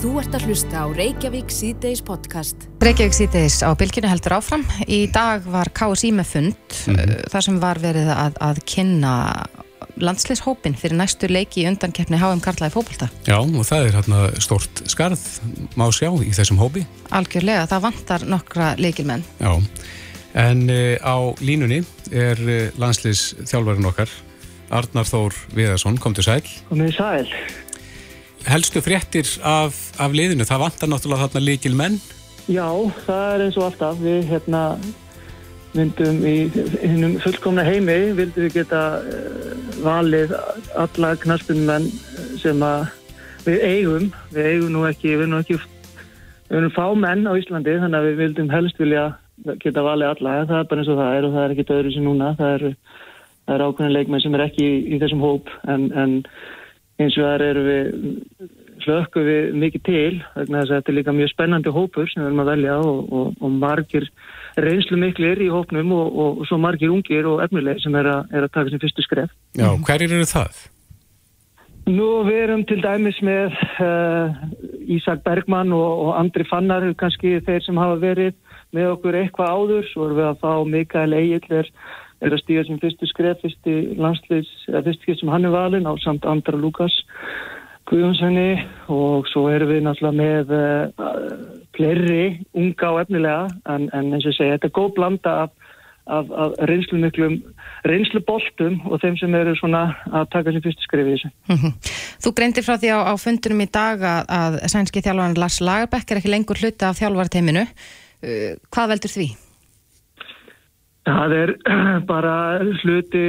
Þú ert að hlusta á Reykjavík C-Days podcast. Reykjavík síðdeis á bylginu heldur áfram. Í dag var KSI með fund mm þar sem var verið að, að kynna landsliðshópin fyrir næstu leiki í undankeppni HM Karla í fókbalta. Já, og það er hérna stort skarð, má sjá, í þessum hópi. Algjörlega, það vantar nokkra leikilmenn. Já, en uh, á línunni er uh, landsliðsþjálfarinn okkar, Arnar Þór Viðarsson, kom til sæl. Komið sæl. Helstu fréttir af, af liðinu, það vantar náttúrulega þarna leikil menn. Já, það er eins og alltaf. Við hérna myndum í hinnum fullkomna heimi vildum við geta uh, valið alla knaspunumenn sem við eigum. Við eigum nú ekki, við erum nú ekki, við erum fá menn á Íslandi þannig að við vildum helst vilja geta valið alla. Það er bara eins og það er og það er ekki öðru sem núna. Það eru er ákveðin leikmenn sem er ekki í, í þessum hóp en, en eins og þar eru við hlökkum við mikið til vegna þess að þetta er líka mjög spennandi hópur sem við erum að velja og, og, og margir reynslu miklir í hópnum og, og svo margir ungir og efnileg sem er að, er að taka sem fyrstu skref. Já, hverjir eru það? Nú við erum til dæmis með uh, Ísak Bergmann og Andri Fannar kannski þeir sem hafa verið með okkur eitthvað áður, svo erum við að fá Mikael Egil er er að stíga sem fyrstu skref, fyrstu landsliðs, eða fyrstu skref sem hann er valin á samt Andra Lukas Guðjónssoni og svo erum við náttúrulega með uh, fleiri unga og efnilega en, en eins og segja, þetta er góð blanda af, af, af reynslu miklum reynsluboltum og þeim sem eru svona að taka sem fyrstu skref í þessu. Mm -hmm. Þú greindir frá því á, á fundunum í dag að, að sænski þjálfarinn Lars Lagerbæk er ekki lengur hluti af þjálfarteiminu. Uh, hvað veldur því? Það er bara hluti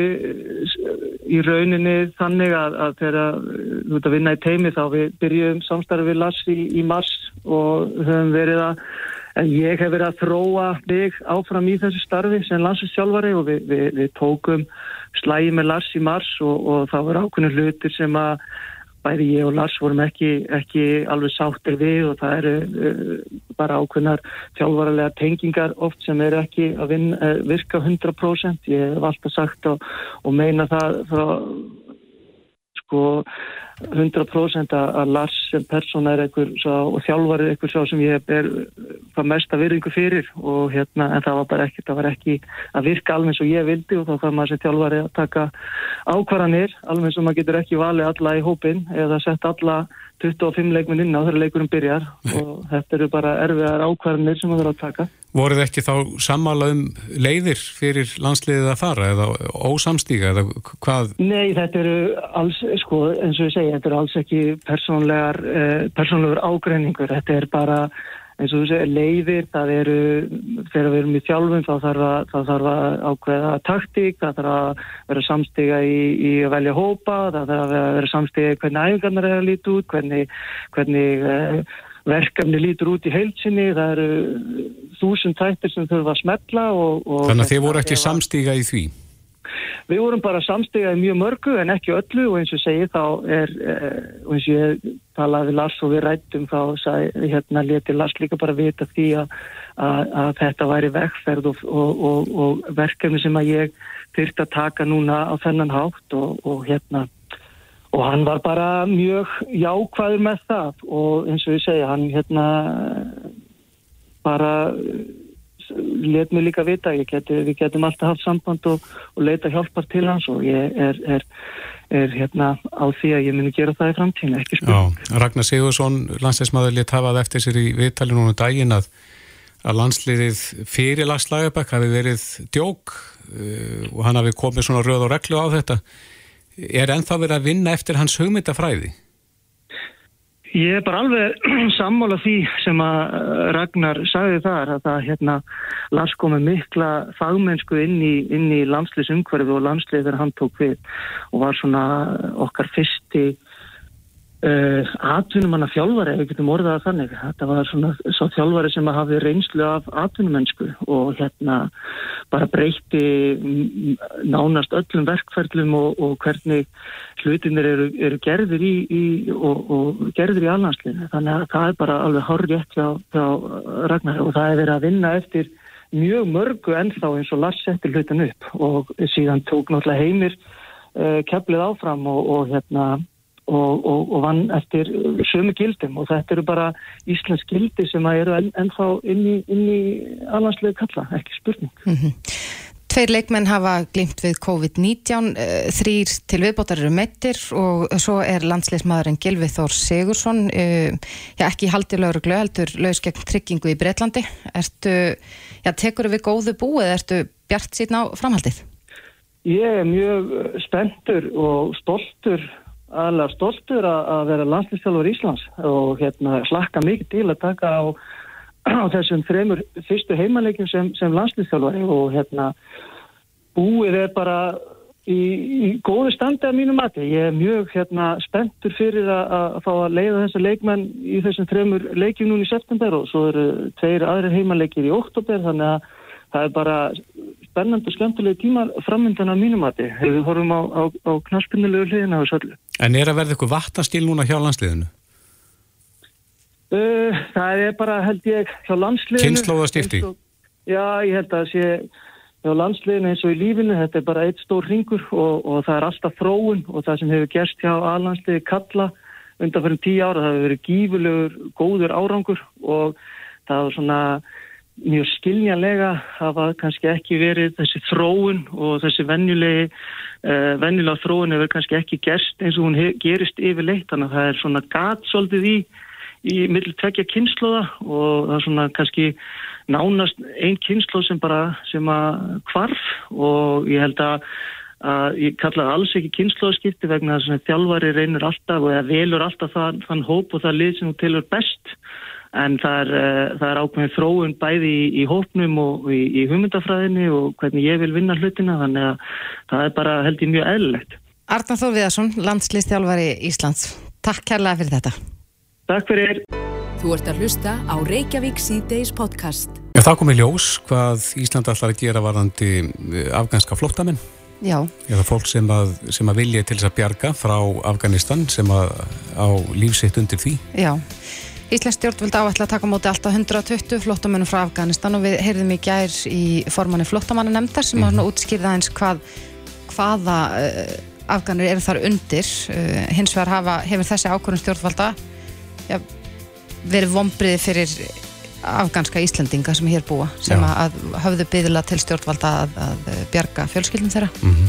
í rauninni þannig að, að þegar þú ert að vinna í teimi þá við byrjum samstarfi við Lars í, í mars og höfum verið að ég hef verið að þróa mig áfram í þessu starfi sem landsinsjálfari og við, við, við tókum slægi með Lars í mars og, og það var ákveðinu hlutir sem að bæði ég og Lars vorum ekki, ekki alveg sáttir við og það eru uh, bara ákveðnar þjálfaralega tengingar oft sem eru ekki að vinna, uh, virka 100%. Ég hef alltaf sagt og, og meina það frá sko 100% að Lars sem persóna er einhver svo, og þjálfar er einhver svo sem ég er hvað mesta virðingu fyrir og hérna en það var bara ekki, það var ekki að virka alveg eins og ég vildi og þá fann maður sem þjálfar er að taka ákvarðanir alveg eins og maður getur ekki valið alla í hópin eða sett alla 25 leikminn inn á þegar leikurum byrjar og þetta eru bara erfiðar ákvarðanir sem maður er að taka. Voruð ekki þá sammála um leiðir fyrir landsliðið að fara eða ósamstíga eða hvað? Nei, þetta eru alls, sko, eins og ég segi, þetta eru alls ekki persónlegar, eh, persónlegar ágreiningur, þetta er bara eins og þú segir, leiðir, það eru þegar við erum í þjálfum þá þarf að, það þarf að ákveða taktík það þarf að vera samstiga í, í að velja hópa, það þarf að vera samstiga í hvernig æfingarnar er að líti út hvernig, hvernig eh, verkefni lítur út í heilsinni það eru þúsund tættir sem þurfa að smetla og, og Þannig að þið voru ekki samstiga í því? Við vorum bara samstegað mjög mörgu en ekki öllu og eins og segi þá er, eh, og eins og ég talaði Lars og við rættum þá sagði, hérna leti Lars líka bara vita því að, að, að þetta væri vegferð og, og, og, og verkefni sem að ég þurfti að taka núna á þennan hátt og hérna og hann var bara mjög jákvæður með það og eins og ég segja hann hérna bara let mér líka vita, geti, við getum alltaf haft samband og, og leita hjálpar til hans og ég er, er, er hérna á því að ég muni gera það í framtíðinu, ekki spurning. Ragnar Sigursson, landsleismadur, létt hafað eftir sér í viðtali núna um daginn að, að landsliðið fyrir lagslagabæk hafi verið djók uh, og hann hafi komið svona röð og reglu á þetta. Er ennþá verið að vinna eftir hans hugmyndafræði? Ég er bara alveg sammála því sem að Ragnar sagði þar að það hérna Lars komið mikla fagmennsku inn í, í landsliðsumhverfi og landslið þegar hann tók við og var svona okkar fyrsti Uh, atvinnumanna þjálfari, ef við getum orðað að þannig. Þetta var svona svo þjálfari sem hafi reynslu af atvinnumennsku og hérna bara breyti nánast öllum verkferðlum og, og hvernig hlutinir eru, eru gerðir í, í og, og gerðir í alhanslinu þannig að það er bara alveg horrið hjá, hjá Ragnar og það er verið að vinna eftir mjög mörgu ennþá eins og Lars setti hlutin upp og síðan tók náttúrulega heimir uh, keflið áfram og, og hérna og, og, og vann eftir sömu gildum og þetta eru bara Íslands gildi sem eru enn, ennþá inn í, í alhanslegu kalla, ekki spurning. Mm -hmm. Tveir leikmenn hafa glimt við COVID-19, eh, þrýr til viðbótar eru meittir og svo er landsleismadurinn Gilvið Þór Sigursson, eh, já ekki haldi lauruglu, heldur laus gegn tryggingu í Breitlandi. Ertu, já tekur við góðu búið, ertu bjart síðan á framhaldið? Ég er mjög spenntur og stoltur alveg stoltur að vera landslýstjálfur Íslands og hérna slakka mikið til að taka á, á þessum þremur fyrstu heimalegjum sem, sem landslýstjálfari og hérna búið er bara í, í góðu standi að mínu mati. Ég er mjög hérna spenntur fyrir að, að fá að leiða þessa leikmenn í þessum þremur leikjum núni í september og svo eru tveir aðrir heimalegjir í oktober þannig að það er bara spennand og skemmtilegi tímar framöndan á mínumati. Við horfum á, á, á knaspinnilegu hliðina á þessu öllu. En er að verða eitthvað vattastíl núna hjá landsliðinu? Uh, það er bara, held ég, hjá landsliðinu... Kynnslóðastýrti? Já, ég held að sé hjá landsliðinu eins og í lífinu, þetta er bara eitt stór ringur og, og það er alltaf fróun og það sem hefur gerst hjá aðlandsliði kalla undan fyrir tíu ára, það hefur verið gífurlegur, góður árangur og það er svona mjög skiljanlega hafa kannski ekki verið þessi þróun og þessi venjulegi uh, venjulega þróun hefur kannski ekki gerst eins og hún gerist yfirleitt. Þannig að það er svona gatsóldið í í middel tvekja kynnslóða og það er svona kannski nánast einn kynnslóð sem bara sem að kvarf og ég held að, að ég kalla það alls ekki kynnslóðskipti vegna þess að þjálfari reynir alltaf og velur alltaf þann, þann hóp og það lið sem hún tilur best en það er, uh, það er ákveðin þróun bæði í, í hópnum og í, í hugmyndafræðinni og hvernig ég vil vinna hlutina þannig að það er bara held ég mjög eðlilegt. Arnar Þór Viðarsson, landslýstjálfari Íslands. Takk kærlega fyrir þetta. Takk fyrir. Þú ert að hlusta á Reykjavík C-Days podcast. Já, það kom í ljós hvað Ísland ætlar að gera varðandi eh, afganska flottamenn. Já. Eða fólk sem að, sem að vilja til þess að bjarga frá Afganistan sem að á lífsitt undir því. Já. Íslands stjórnvöld áætla að taka móti alltaf 120 flottamönnum frá Afganistan og við heyrðum í gær í formanni flottamannu nefndar sem mm -hmm. útskýrða eins hvað, hvaða uh, Afganir eru þar undir. Uh, hins vegar hafa, hefur þessi ákvörðum stjórnvalda ja, verið vombriði fyrir afganska Íslandinga sem hér búa sem Já. að hafðu byggðila til stjórnvalda að, að bjarga fjölskyldum þeirra. Mm -hmm.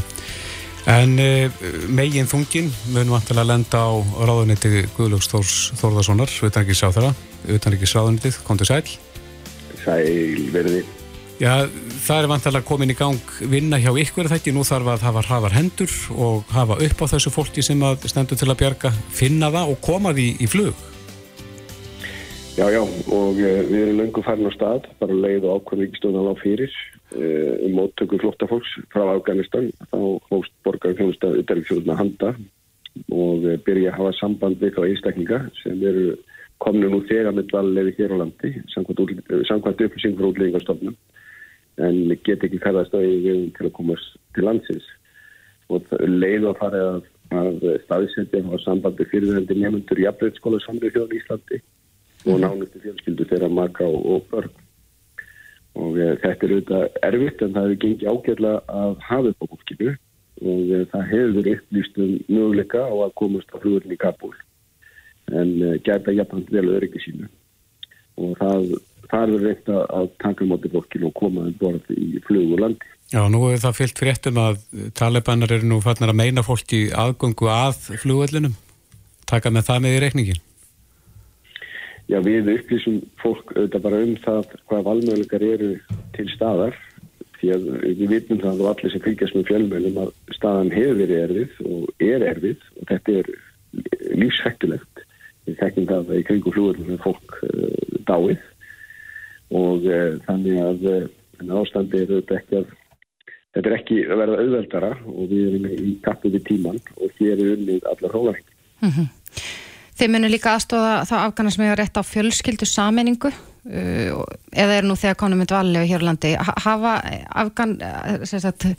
En e, megin þungin munum vantilega að lenda á ráðuniti Guðlúks Þórs Þórðarssonar, utanrikis á þeirra, utanrikis ráðunitið, kontur sæl. Sæl verði. Já, það er vantilega komin í gang vinna hjá ykkur þetta, nú þarf að hafa hraðar hendur og hafa upp á þessu fólki sem stendur til að bjarga, finna það og koma því í flug. Já, já, og e, við erum löngu farin á stað, bara leið og ákvæmlega ekki stóðan á fyrir Eh, um móttöku flóttafólks frá Afganistan. Þá hóst borgar þjónustað utarriksjóðuna handa og eh, byrja að hafa samband við þá einstaklinga sem eru kominu nú þegar með dvallefi hér á landi samkvæmt upplýsing frá útlýðingarstofnum en get ekki ferðast á eigin til að komast til landsins. Og leið að fara að, að staðsetja á sambandi fyrirvendir nefnundur í afbreyðskóla samrið þjóðan í Íslandi og mhm. nánustu fjölskyldu þeirra maka og, og börn og e, þetta er auðvitað erfitt en það hefur gengið ágjörlega að hafa upp á fólkinu. Og e, það hefur upplýst um möguleika á að komast á flugurinn í Kabul en e, gæta jafnvægt vel öryggi sínu. Og það, það er reynt að taka mátti fólkinu og koma um borð í flug og landi. Já, nú er það fyllt fréttum að talibanar eru nú fannar að meina fólki aðgöngu að flugvellinum. Taka með það með í reikningin Já, við upplýsum fólk auðvitað bara um það hvað valmöðuleikar eru til staðar því að við vitum það og allir sem fylgjast með fjölmjölum að staðan hefur verið erfið og er erfið og þetta er lífsfættulegt. Við þekkjum það í kringu flúðum með fólk uh, dáið og uh, þannig að uh, ástandi er auðvitað ekki að þetta er ekki að verða auðveldara og við erum í kappu við tíman og hér er unnið allar hólarengi. Mm -hmm. Þeir munu líka aðstóða þá afgana sem hefur rétt á fjölskyldu sammenningu uh, eða er nú þegar konum mynd valið á Hjörlandi. Hafa afgan, uh,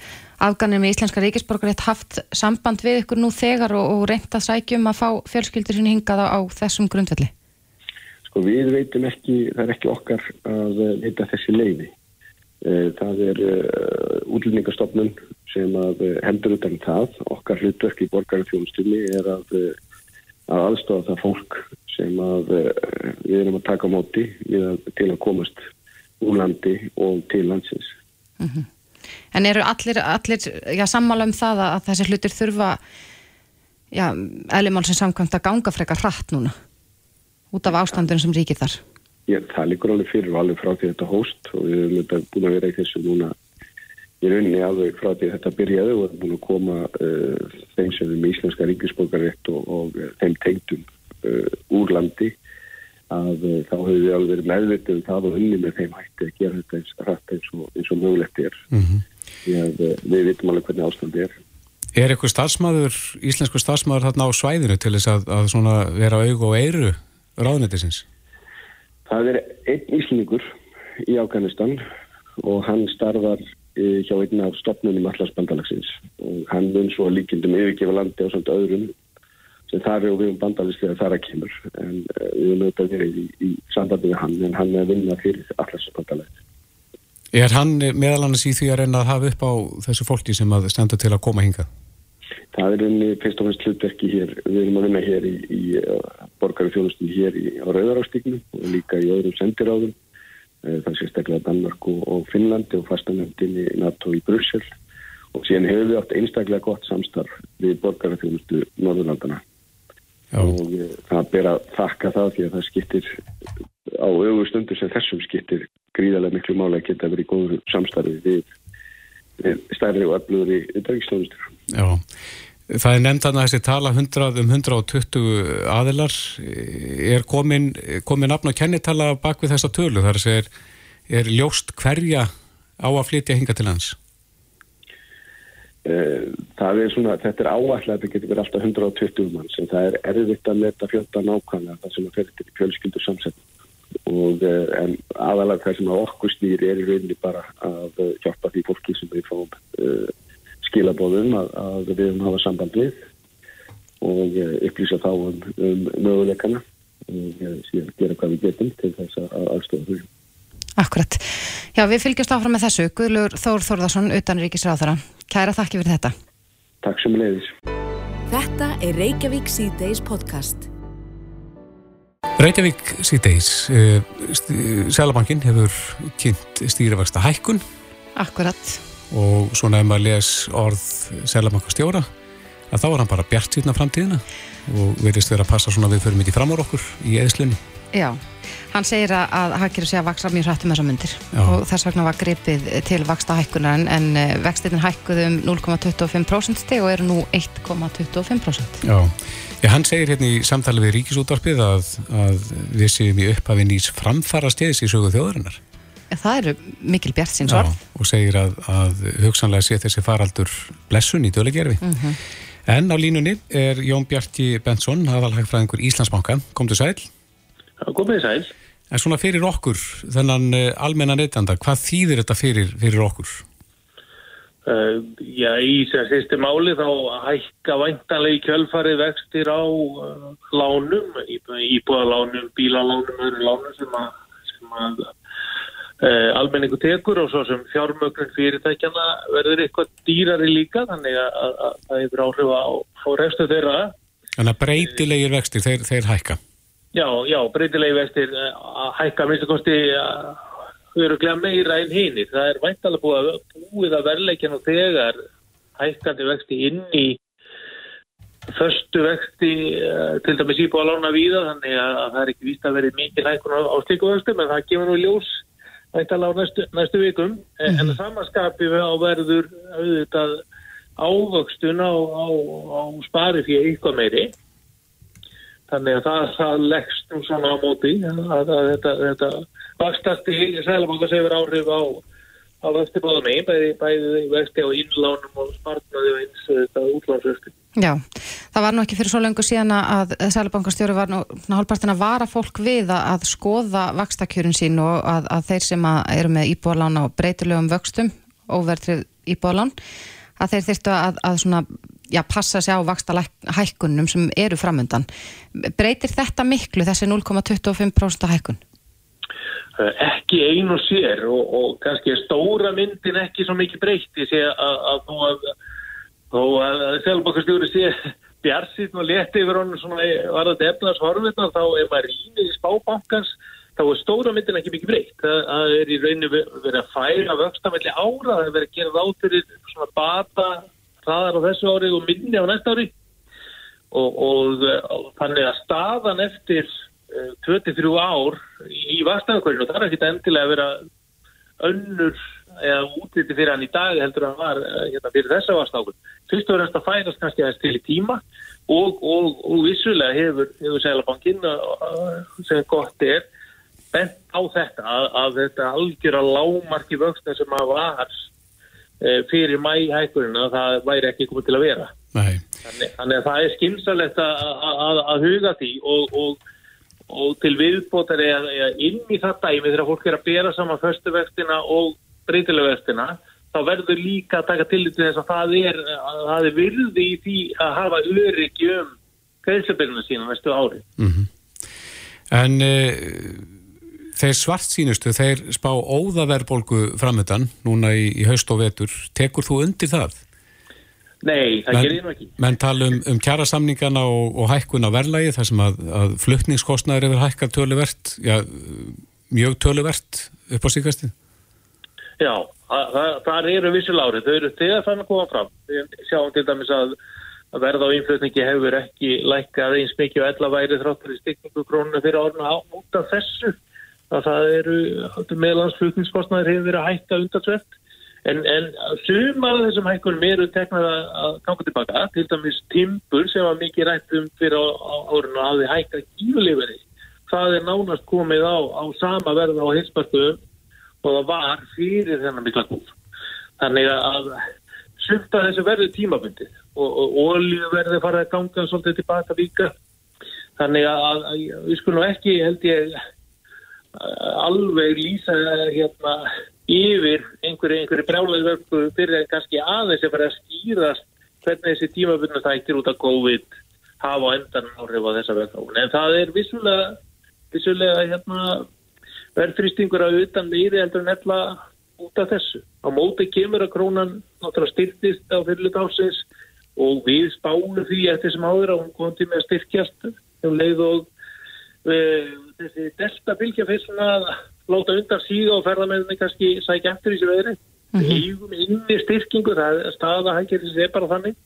afganir með íslenska ríkisborgar rétt haft samband við ykkur nú þegar og, og reynt að sækjum að fá fjölskyldur sinni hingað á, á þessum grundvelli? Sko við veitum ekki, það er ekki okkar að veita þessi leiði. Það er útlýningastofnun sem að hendur utan það. Okkar hlutverk í borgarfjónustunni er að að aðstofa það fólk sem að uh, við erum að taka móti að, til að komast úr landi og til landsins. Mm -hmm. En eru allir, allir já, sammála um það að þessi hlutir þurfa eðlumál sem samkvæmt að ganga frekar hratt núna út af ástandun sem ríkir þar? Já, það líkur alveg fyrir og alveg frá því þetta hóst og við þetta búin að vera í þessu núna í rauninni alveg frá því þetta byrjaði og er búin að koma uh, þeim sem er með íslenska ríkisbókarétt og, og uh, þeim tengdum uh, úr landi að uh, þá hefur við alveg verið meðvitið um það og unni með þeim hætti að gera þetta eins rætt eins og, eins og mögulegt er mm -hmm. því að við vitum alveg hvernig ástandi er Er eitthvað starfsmæður, íslensku starfsmæður þarna á svæðinu til þess að, að vera aug og eiru ráðnættisins? Það er einn íslningur í Afganistan og hann starfar eh, hjá einn af stopnunum allarsbandalagsins og hann mun svo líkindum yfirgefa landi á svona öðrum sem þar eru við um bandalislega þar að kemur en uh, við höfum auðvitað verið í, í sambandi við hann en hann er að vinna fyrir allarsbandalagin. Er hann meðal annars í því að reyna að hafa upp á þessu fólki sem að stenda til að koma hinga? Það er einni fyrst og fyrst hlutverki hér, við erum að vinna hér í, í borgaru þjónustum hér í, á Rauðarárstíknu og líka í öðrum sendiráðum, það sé stekla Danmark og, og Finnlandi og fastanöndin í NATO í Brussel og síðan hefur við átt einstaklega gott samstarf við borgaru þjónustu Norðurlandana Já. og uh, það ber að þakka það því að það skiptir á augustundur sem þessum skiptir gríðarlega miklu mála að geta verið góður samstarfi við, stærri og öflugur í utryggstónustur. Já, það er nefnd að þessi tala 100, um 120 aðilar er komin, komin nafn og kennitala bak við þessa tölu þar er, er ljóst hverja á að flytja hinga til hans? Eh, það er svona, þetta er áallega þetta getur verið alltaf 120 mann sem það er erfitt að leta fjölda nákvæmlega það sem að fyrir til fjölskyldur samsetning og eh, en aðalega það sem að okkur snýri er í rauninni bara að hjálpa því fólki sem við fáum skilabóðum að, að við höfum hafa samband við og eh, upplýsa þá um, um möguleikana og eh, síðan gera hvað við getum til þess að aðstofa því. Akkurat. Já, við fylgjast áfram með þessu. Guðlur Þór Þórðarsson, utanríkisráðara. Kæra þakki fyrir þetta. Takk sem leiðis. Þetta er Reykjavík C-Days podcast. Reykjavík C-Days. Eh, Sælabankin hefur kynnt stýrivægsta hækkun. Akkurat og svona ef maður les orð Sælabankastjóra að þá er hann bara bjart síðan framtíðina og verðist verið að passa svona við fyrir mikið fram á okkur í eðslunni Já, hann segir að hagkýru sé að vaksa mjög hrættum þessar myndir Já. og þess vegna var gripið til vaksta hækkunar en, eh, vextitin hækkuði um 0,25% steg og eru nú 1,25% Já, Já hann segir hérna í samtali við Ríkisútvarpið að, að við séum í upphafinn ís framfara steðis í sögu þjóðarinnar það eru mikil bjart síns orð og segir að, að hugsanlega sé þessi faraldur blessun í dölegerfi mm -hmm. en á línunni er Jón Bjarki Bensson, aðalhagfræðingur Íslandsbanka. Kom til sæl komið sæl. En svona fyrir okkur, þennan uh, almenna neytanda, hvað þýðir þetta fyrir, fyrir okkur? Uh, já, í sérstu máli þá hækka væntanlega í kjölfarið vextir á uh, lánum, íbúðalánum, bílalánum, öðru lánum sem að, sem að almenningu tekur og svo sem fjármögnun fyrirtækjana verður eitthvað dýrari líka þannig að það hefur áhrif á, á restu þeirra. Þannig að breytilegir vextir, þeir, þeir hækka? Já, já, breytilegir vextir uh, að hækka minnst að kosti við erum glemja meira einn hínir það er væntalega búið að búið að verleikjan og þegar hækkandi vexti inn í förstu vexti til dæmis íbúið að lána víða þannig að það er ekki víst að verið mikið hækkun á, slíku vextum en það gefur nú ljós væntalega á næstu, næstu vikum mm -hmm. en það samanskapi við á verður auðvitað ávöxtun á, á, á spari fyrir eitthvað meiri þannig að það, það leggst nú svona á móti að, þetta, þetta vakstast í sælumanga sem er áhrif á á vexti báðum einn, bæði, bæði vexti á innlánum og smartnaði og eins þetta útlánsvexti. Já, það var nú ekki fyrir svo lengur síðan að Sælabankastjóri var nú hálfpartin að vara fólk við að skoða vakstakjörun sín og að, að þeir sem að eru með íbúðalán á breytilegum vöxtum, óvertrið íbúðalán, að þeir þyrstu að, að svona, já, passa sig á vakstahækkunum sem eru framöndan. Breytir þetta miklu þessi 0,25% hækkun? Eh, ekki ein og sér og, og kannski stóra myndin ekki svo mikið breytt ég sé að, þó að þó að, selbakastjóri sé bjarsinn og leti yfir honum svona var þetta efnars horfirna þá ef maður rýnir í spábankans þá er stóra myndin ekki mikið breytt. Það, er í rauninu verið að færa vöxtamelli ára, það er verið að gera ráð fyrir svona bata hraðar á þessu ári og minni á næsta ári og, og, og þannig að staðan eftir uh, 23 ár í vastæðakvörinu, það er ekki endilega að vera önnur eða útliti fyrir hann í dag heldur að hann var uh, hérna, fyrir þessa vastákun. Fyrst og fremst að færast kannski aðeins til í tíma og, og vissulega hefur, hefur Sælabankin sem gott er bent á þetta að, að þetta algjör að lámarki vöxtin sem að var e, fyrir mæhækurinn að það væri ekki komið til að vera. Þannig, þannig að það er skynsalegt að, að, að huga því og, og, og til viðbótar er inn í þetta dæmi þegar fólk er að bera saman förstuvextina og breytilegvextina þá verður líka að taka til þess að það er, það er virði í því að hafa öryggi um greiðsabirna sína næstu ári. Mm -hmm. En uh, þeir svart sínustu, þeir spá óðaverbolgu framöndan núna í, í haust og vetur. Tekur þú undir það? Nei, það gerir ég ekki. Menn tala um, um kjærasamningana og, og hækkun á verðlægi þar sem að, að fluttningskostnaður hefur hækkað töluvert, já, mjög töluvert upp á síkastið? Já, það eru vissul árið, þau eru þegar þannig að koma fram. Við sjáum til dæmis að, verða á innflutningi hefur ekki lækkað eins mikið og ella væri þráttur í stikningu krónu fyrir áruna át af þessu. Það eru meðlandsflutningskostnaður hefur verið að hækka undansvert. En, en sumar af þessum hækkunum eru teknað að ganga tilbaka, til dæmis timpur sem var mikið rætt um fyrir á, á árinu að hafi hækkað gífurleifari. Það er nánast komið á, á sama verða á hinspartuðum og það var fyrir þennan mikla góð. Þannig að sumta þessu verður tímabundið og, og olju verður farið að ganga svolítið tilbaka líka. Þannig að, að við skulum ekki held ég alveg lýsa hérna yfir einhverju, einhverju brjálaðverku fyrir en kannski aðeins að fara að skýrast hvernig þessi tímabundna þættir út af COVID hafa endan áhrif á þessa verðnáðun. En það er vissulega, vissulega hérna verðfrýstingur að utan meiri heldur en ella út af þessu. Á móti kemur að krónan náttúrulega styrtist á fyrirlut ásins og við spáum því eftir sem áður að hún kom til með að styrkjast um leið og e, þessi delta svona að láta undan síða og ferðarmeðinni kannski sækja eftir þessu veðri. Mm -hmm. Ígum inni styrkingu, það er staða hæggerðis er bara þannig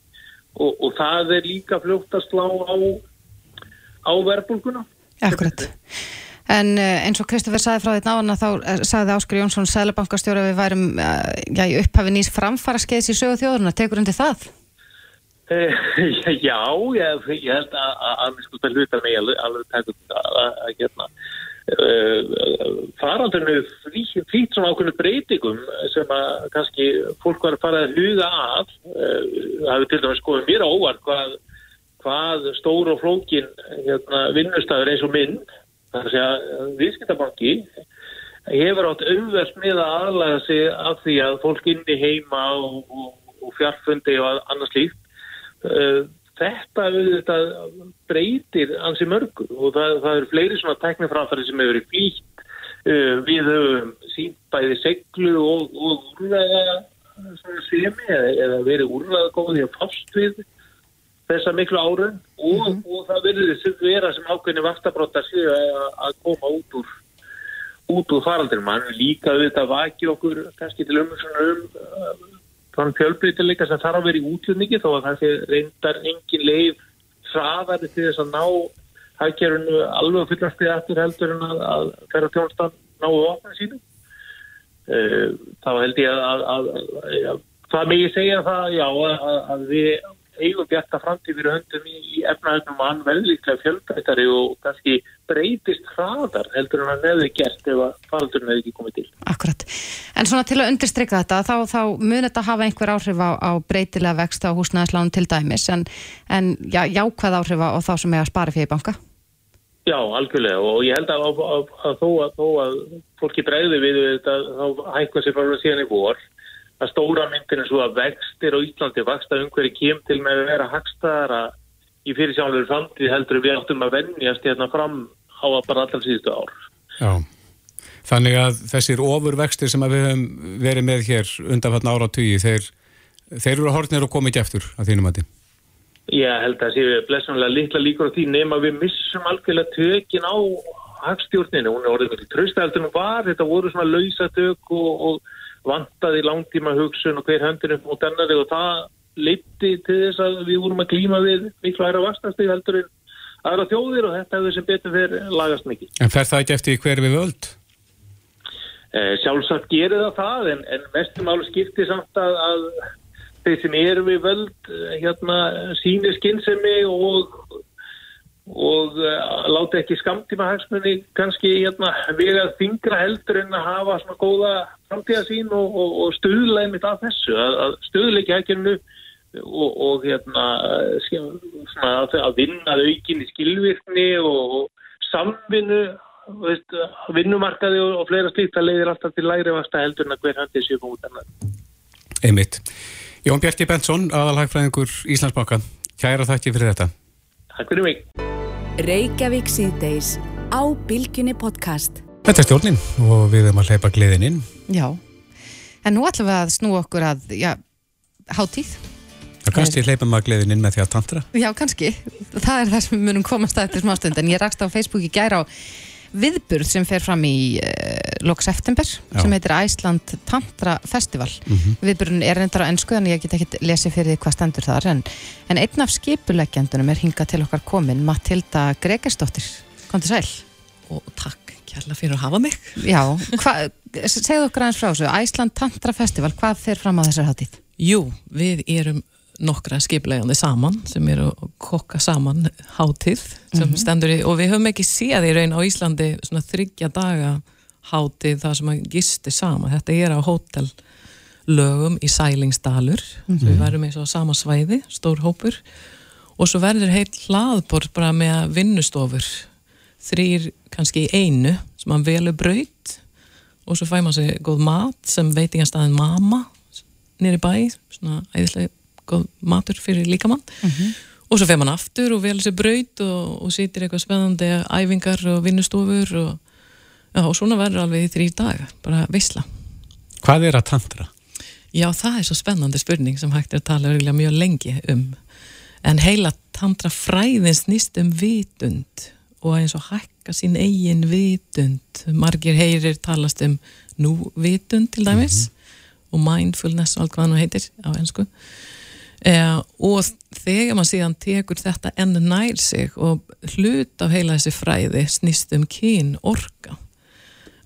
og, og það er líka fljótt að slá á, á verðbólkuna. Akkurat. En eins og Kristoffer sagði frá náðan að þá sagði Áskar Jónsson, sælabankastjóri að við værum já, í upphafi nýs framfara skeiðs í sögu þjóðurna. Tekur undir það? Uh, já, ég, ég held að mér skuldar hluta mig alveg tekur að geta uh, farandurnu flýtt svona ákveðinu breytingum sem að kannski fólk var að fara að huga uh, það hefur til dæmis skoðið mér óvart hvað, hvað stór og flókin hérna, vinnustæður eins og minn Það er að segja, viðskiptabanki hefur átt auðvert með að aðlæða sig af því að fólk inni heima og, og, og fjarfundi og annars líkt. Þetta auðvitað breytir ansi mörgu og það, það eru fleiri svona tekniframfæri sem hefur verið flýtt. Við höfum sínt bæði seglu og, og úrræða semi eða, eða verið úrræða góði að fást við þessa miklu árun og, mm -hmm. og það verður vera sem ákveðni vaktabróttar séu að koma út úr út úr faraldur mann líka auðvitað vaki okkur kannski til um þann fjölbreytileika sem þarf að vera í útlunningi þó að það sé reyndar engin leið hraðari til þess að ná hækjarunu alveg fyllast í aftur heldur en að, að ferra tjónstan náðu ofna sínu þá held ég að, að, að það megi segja það já að við eigum bjarta framtíð fyrir höndum í efnaðunum og hann velvíklega fjölbreytari og kannski breytist hraðar heldur en hann hefði gert ef að faraldurinn hefði ekki komið til. Akkurat. En svona til að undirstrykka þetta, þá, þá mun þetta hafa einhver áhrif á, á breytilega vext á húsnæðislánu til dæmis, en, en já, jákvæð áhrif á þá sem er að spara fyrir banka? Já, algjörlega og ég held að, að, að, að þó, þó að fólki breyði við þetta þá hækka sér bara síðan í vor að stóra myndin er svo að vextir á Íslandi vaksta umhverju kem til með að vera hagstaðara í fyrirsjánlegur framtíð heldur við áttum að vennjast hérna fram á að bara allar síðustu ár. Já, þannig að þessir ofurvextir sem við hefum verið með hér undanfatna ára tugi, þeir, þeir eru að hortnir og komið ekki eftir að þínum að því? ég held að séu blessunlega litla líkur á því nema við missum algjörlega tökin á hagstjórninu, hún er orðið miklu tröstaðaldunum var, þetta voru svona lausatök og, og vantaði langtíma hugsun og hver höndinu mot ennari og það leipti til þess að við vorum að klíma við miklu hæra vastastið heldur en aðra þjóðir og þetta hefur sem betur fyrir lagast mikið. En fer það ekki eftir hver við völd? Eh, sjálfsagt gerir það það en, en mestum álu skipti samt að, að þeir sem eru við völd eh, hérna sínir skinnsemi og og uh, láta ekki skamtíma hagsmunni kannski hérna, vegað þingra heldur en að hafa svona góða framtíðasín og, og, og stuðla einmitt af þessu að, að stuðla ekki hækjörnu og, og hérna svona, að vinna aukin í skilvirkni og samvinnu veist, vinnumarkaði og fleira slíkt það leiðir alltaf til læri vasta heldur en að hver handi séu út annar Einmitt. Jón Bjarki Bensson, aðalhagfræðingur Íslandsbanka. Kæra þakki fyrir þetta Takk fyrir mig Reykjavík síðdeis á Bilginni podcast. Þetta er stjórnin og við erum að hleypa gleðin inn. Já, en nú ætlum við að snú okkur að, já, hátíð. Það kannski hleypum að gleðin inn með því að tantra. Já, kannski. Það er það sem við munum komast að eftir smástund, en ég rakst á Facebook í gæra á viðburð sem fer fram í uh, lok september Já. sem heitir Æsland Tantra Festival mm -hmm. viðburðun er reyndar á ennsku þannig ég get ekki lesið fyrir því hvað stendur þar en, en einn af skipuleggjandunum er hingað til okkar komin Matilda Gregersdóttir kom til sæl og takk kærlega fyrir að hafa mig Já, segðu okkur aðeins frá þessu Æsland Tantra Festival, hvað fer fram á þessar hátíð? Jú, við erum nokkra skiplegandi saman sem eru að kokka saman hátíð sem mm -hmm. stendur í og við höfum ekki séð í raun á Íslandi svona þryggja daga hátíð það sem að gisti sama þetta er á hótellögum í Sælingsdalur mm -hmm. við verðum eins og sama svæði, stór hópur og svo verður heilt hlaðbort bara með vinnustofur þrýr kannski í einu sem hann velur braut og svo fæ maður sér góð mat sem veitingastæðin Mama nýri bæ, svona æðislega góð matur fyrir líkamann mm -hmm. og svo fer mann aftur og velur sér braut og, og sýtir eitthvað spennandi æfingar og vinnustofur og, já, og svona verður alveg í þrý dag bara veisla Hvað er að tantra? Já, það er svo spennandi spurning sem hægt er að tala mjög lengi um en heila tantra fræðins nýst um vitund og eins og hækka sín eigin vitund margir heyrir talast um nú vitund til dæmis mm -hmm. og mindfulness og allt hvað hann heitir á ennsku Eh, og þegar maður síðan tekur þetta enn nær sig og hlut af heila þessi fræði snýst um kyn orka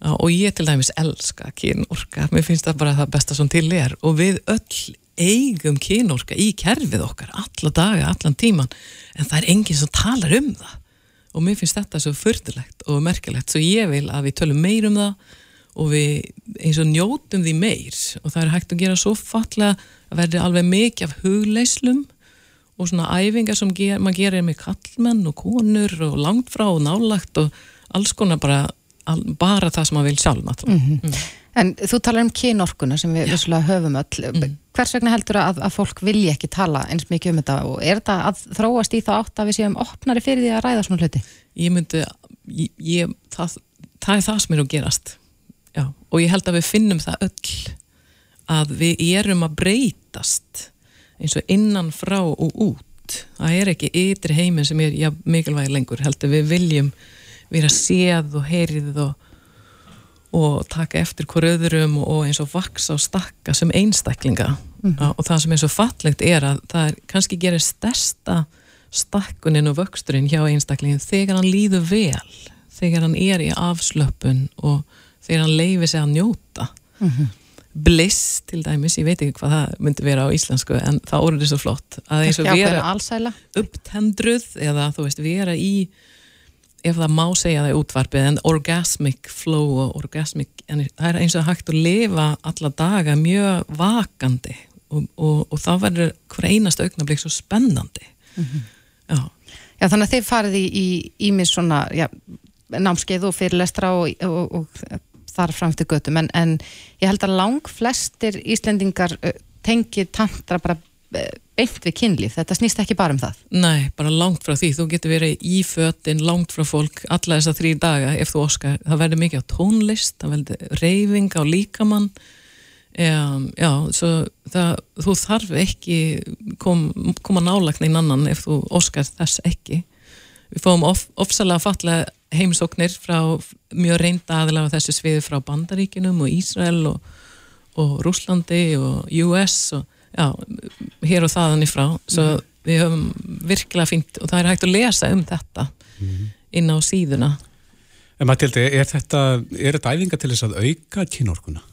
eh, og ég til dæmis elska kyn orka, mér finnst það bara það besta sem til er. Og við öll eigum kyn orka í kerfið okkar alla daga, allan tíman. En það er enginn sem talar um það. Og mér finnst þetta svo fördulegt og merkilegt. Svo ég vil að við tölum meir um það og við eins og njótum því meir og það er hægt að gera svo fallega að verði alveg mikið af hugleislum og svona æfingar sem ger, maður gerir með kallmenn og konur og langt frá og nálagt og alls konar bara, al, bara það sem maður vil sjálf mm -hmm. mm. En þú talar um kynorkuna sem við höfum öll mm. hvers vegna heldur að, að fólk vilji ekki tala eins mikið um þetta og er þetta að þróast í þá átt að við séum opnari fyrir því að ræða svona hluti? Ég myndi, ég, ég, það, það er það sem er að gerast Já, og ég held að við finnum það öll að við erum að breytast eins og innan frá og út það er ekki ytri heiminn sem er ja, mikilvæg lengur, held að við viljum vera séð og heyrið og, og taka eftir hver öðrum og eins og vaksa og stakka sem einstaklinga mm -hmm. og það sem er svo fallegt er að það er, kannski gerir stærsta stakkunin og vöxturinn hjá einstaklingin þegar hann líður vel þegar hann er í afslöpun og þegar hann leiði sig að njóta mm -hmm. bliss til dæmis, ég veit ekki hvað það myndi vera á íslensku en það orður svo flott að eins og vera upptendruð eða þú veist vera í ef það má segja það í útvarpið en orgasmic flow og orgasmic en það er eins og hægt að lifa alla daga mjög vakandi og, og, og þá verður hver einast augnablík svo spennandi mm -hmm. já. já þannig að þið farið í ímis svona já, námskeið og fyrirlestra og, og þar fram til göttum en, en ég held að lang flestir Íslendingar tengi tantra bara beint við kynlíf, þetta snýst ekki bara um það. Nei, bara langt frá því, þú getur verið í föttin, langt frá fólk alla þessar þrý daga ef þú oskar, það verður mikið á tónlist það verður reyfing á líkamann. Já, já það, þú þarf ekki kom, koma nálagn einn annan ef þú óskar þess ekki. Við fáum of, ofsalega fatlega heimsóknir frá mjög reynda aðilega þessu sviði frá Bandaríkinum og Ísrael og, og Rúslandi og US og já, hér og þaðan ifrá. Svo mm. við höfum virkilega fínt og það er hægt að lesa um þetta mm. inn á síðuna. En Matildi, er þetta, er þetta æfinga til þess að auka kynorkuna?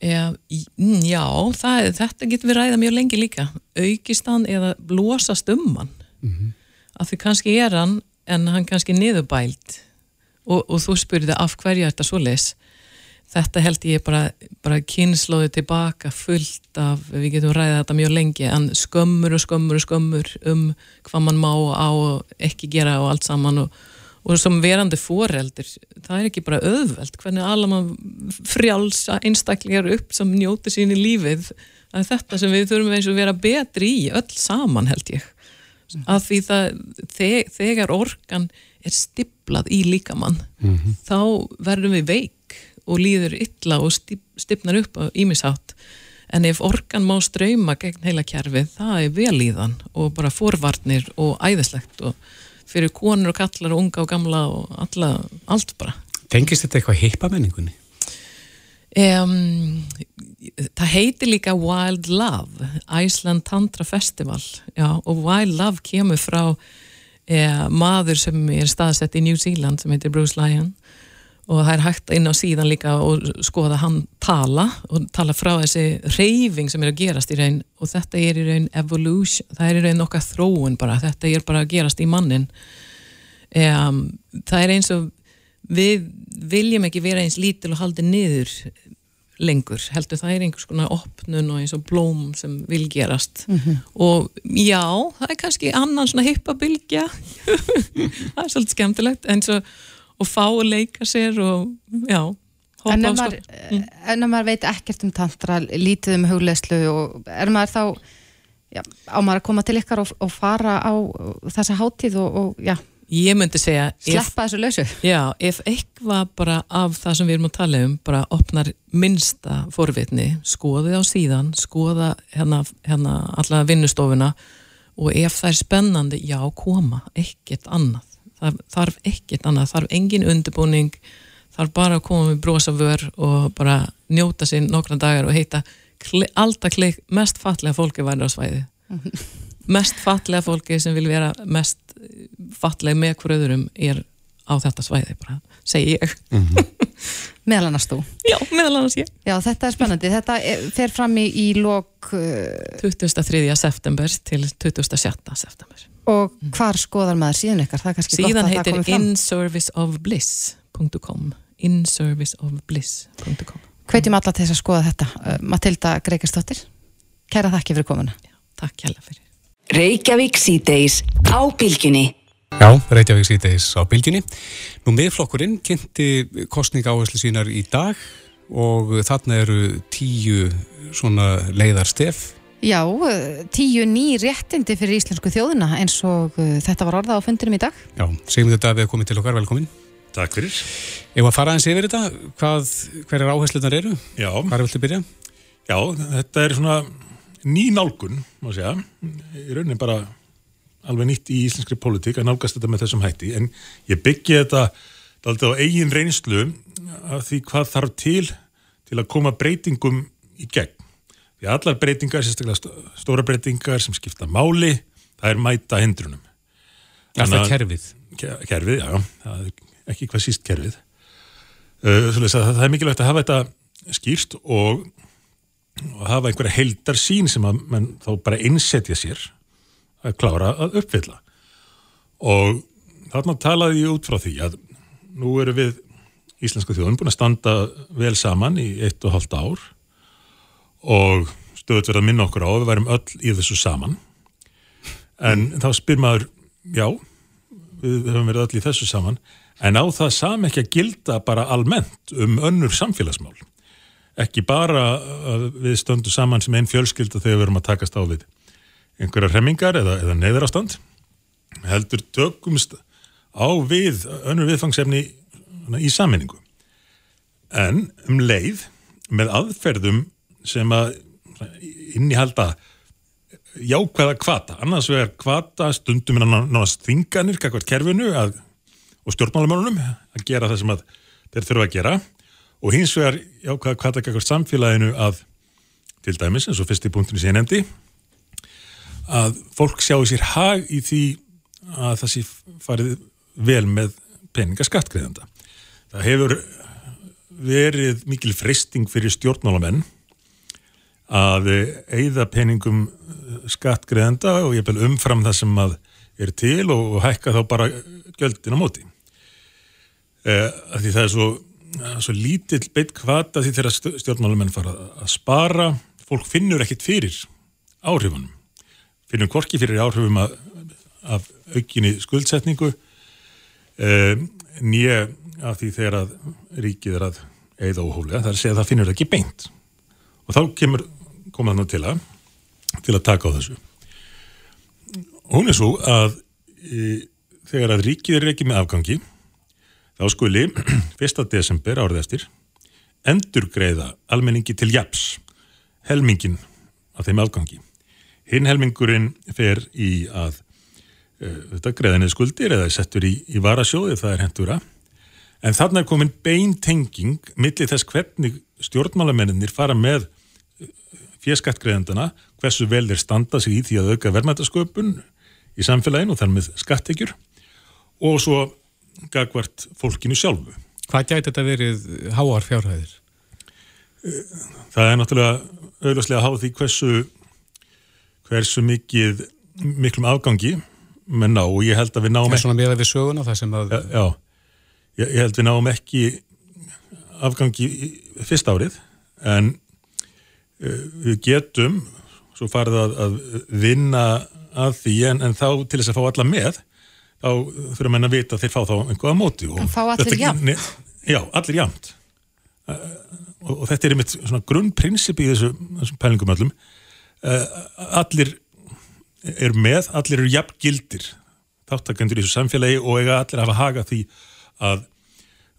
Já, mm, já það, þetta getur við ræða mjög lengi líka aukist hann eða blósast um hann mm -hmm. að því kannski er hann en hann kannski niðurbælt og, og þú spurði af hverju er þetta svo les þetta held ég bara, bara kynnslóði tilbaka fullt af, við getum ræðið þetta mjög lengi en skömmur og skömmur og skömmur um hvað mann má á og ekki gera og allt saman og og sem verandi foreldur það er ekki bara öðveld hvernig alveg frjálsa einstaklingar upp sem njóti sín í lífið? Þetta sem við þurfum eins og vera betri í öll saman held ég. Að því það þegar orkan er stiplað í líkamann mm -hmm. þá verðum við veik og líður illa og stipnar upp á ímisátt en ef orkan má ströyma gegn heila kjærfið það er velíðan og bara forvarnir og æðislegt og fyrir konur og kallar og unga og gamla og alla, allt bara. Tengist þetta eitthvað heipamenningunni? Um, það heitir líka Wild Love Iceland Tantra Festival. Já, og Wild Love kemur frá eh, maður sem er staðsett í New Zealand sem heitir Bruce Lyon. Og það er hægt inn á síðan líka og skoða hann tala og tala frá þessi reyfing sem er að gerast í raun. Og þetta er í raun evolution, það er í raun okkar þróun bara, þetta er bara að gerast í mannin. Um, það er eins og við viljum ekki vera eins lítil og haldi niður lengur, heldur það er einhvers konar opnun og eins og blóm sem vil gerast mm -hmm. og já, það er kannski annan svona hippabilgja það er svolítið skemmtilegt. En svo og fá að leika sér og já en ef, maður, mm. maður veit ekkert um tantra lítið um hugleðslu og er maður þá já, á maður að koma til ykkar og, og fara á þessa háttíð og, og já ég myndi segja sleppa þessu lausu. Já, ef eitthvað bara af það sem við erum að tala um bara opnar minnsta forvitni skoðið á síðan skoða hérna, hérna alla vinnustofuna og ef það er spennandi, já koma ekkert annað. Það þarf ekkert annað, þarf engin undirbúning þarf bara að koma með brosa vör og bara njóta sín nokkra dagar og heita alltaf mest fallega fólki væri á svæði mest fallega fólki sem vil vera mest fallega með hverjuðurum er á þetta svæði bara, segi ég. Mm -hmm. meðal annars þú. Já, meðal annars ég. Já, þetta er spennandi, þetta fer fram í, í lok uh... 23. september til 27. september. Og hvar skoðar maður síðan ykkar? Síðan heitir inserviceofbliss.com inserviceofbliss.com Hvetjum alla til þess að skoða þetta. Uh, Matilda Greikersdóttir Kæra þakki fyrir komuna. Já, Takk kæra fyrir Reykjavík síðdeis á bylginni Já, Reykjavík síðdeis á bylginni Nú miðflokkurinn kynnti kostninga áherslu sínar í dag og þarna eru tíu svona leiðarstef Já, eh, tíu ný réttindi fyrir íslensku þjóðina eins og uh, þetta var orða á fundinum í dag. Já, segjum þetta að við komum til okkar, velkomin. Takk fyrir. Ef að fara eins yfir þetta, hvað, hver er áhersluðnar eru? Já. Hvað er viltu byrja? Já, þetta er svona ný nálgun, má segja, í raunin bara alveg nýtt í íslenskri politík að nálgast þetta með þessum hætti, en ég byggi þetta alltaf á eigin reynslu af því hvað þarf til til að koma breytingum í gegn Því allar breytingar, sérstaklega stóra breytingar sem skipta máli, það er mæta hindrunum. Það kerfið? Kerfið, já, ekki hvað síst kerfið. Uh, það er mikilvægt að hafa þetta skýrst og, og hafa einhverja heldar sín sem að mann þá bara einsetja sér að klára að uppfylla. Og þarna talaði ég út frá því að nú eru við Íslenska þjóðun búin að standa vel saman í eitt og halvt ár og stöðut verið að minna okkur á að við værim öll í þessu saman. En þá spyr maður já, við höfum verið öll í þessu saman. En á það sam ekki að gilda bara almennt um önnur samfélagsmál ekki bara við stöndum saman sem einn fjölskylda þegar við erum að takast á við einhverjar hemmingar eða, eða neyðrastand heldur tökumst á við önnur viðfangsefni í saminningu en um leið með aðferðum sem að innihalda jákvæða kvata, annars vegar kvata stundum innan náttúrulega þinganir kakvart kerfinu að, og stjórnmálamörunum að gera það sem að þeir þurfa að gera og hins vegar jákvæða kvata kakvart samfélaginu að til dæmis eins og fyrsti punktinu sem ég nefndi að fólk sjáu sér hag í því að það sé farið vel með peninga skattgreðanda. Það hefur verið mikil freysting fyrir stjórnmálamenn að eigða peningum skattgreðanda og ég bel umfram það sem að er til og, hækka þá bara göldin á móti. Eh, því það er svo, svo lítill beitt kvata því þegar stjórnmálamenn fara að spara, fólk finnur ekkit fyrir áhrifunum. Finnur korki fyrir áhrifum af, af aukinni skuldsetningu eh, nýja af því þegar að ríkið er að eigða óhólega, það er að segja að það finnur ekki beint. Og þá kemur koma þannig til að til að taka á þessu. Hún er svo að e, þegar að ríkið er ekki með afgangi þá skuli 1. desember árið eftir endur greiða almenningi til japs helmingin af þeim afgangi hinn helmingurinn fer í að e, þetta greiðanir skuldir eða settur í, í varasjóði það er hendur að en þarna er komin beintenging millir þess hvernig stjórnmálamennir fara með fjerskattgreðandana, hversu vel þeir standa sig í því að auka verðmættasköpun í samfélaginu og þar með skattekjur og svo gagvart fólkinu sjálfu. Hvað gæti þetta verið háar fjárhæðir? Það er náttúrulega auðvarslega að háða því hversu hversu mikið miklum afgangi menn ná og ég held að við náum er svona með að við söguna það sem að... Já, já ég, held við náum ekki afgangi fyrst árið en uh, við getum svo farið að, að vinna að því en, en þá til þess að fá alla með þá þurfum við að vita að þeir fá þá einhverja móti En fá allir jafnt? Já, allir uh, og, og þetta er einmitt svona grunnprinsip í þessu, þessum pælingum öllum. Uh, allir er með, allir eru jafn gildir þáttakendur í þessu samfélagi og eiga allir að hafa haga því að,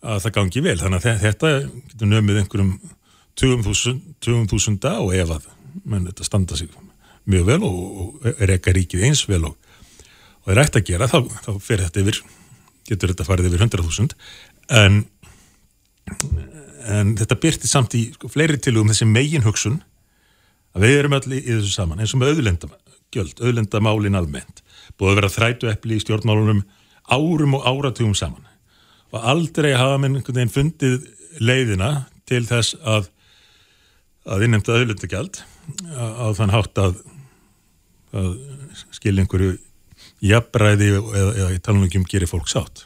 að það gangi vel. Þannig að þetta getur nömið einhverjum 20.000 20 og ef að menn þetta standa sig mjög vel og, og er ekki ríkið eins vel og, og er ætti að gera þá, þá fer þetta yfir getur þetta farið yfir 100.000 en en þetta byrti samt í sko, fleiri tilugum þessi megin hugsun að við erum allir í þessu saman eins og með auðlendagjöld, auðlendamálin almennt. Búið að vera þrætu eppli í stjórnmálunum árum og áratugum saman. Og aldrei hafa minn einhvern veginn fundið leiðina til þess að að innnemta auðlundagjald á þann hátt að, að skilja einhverju jafnræði eða, eða í talunum gerir fólk sátt.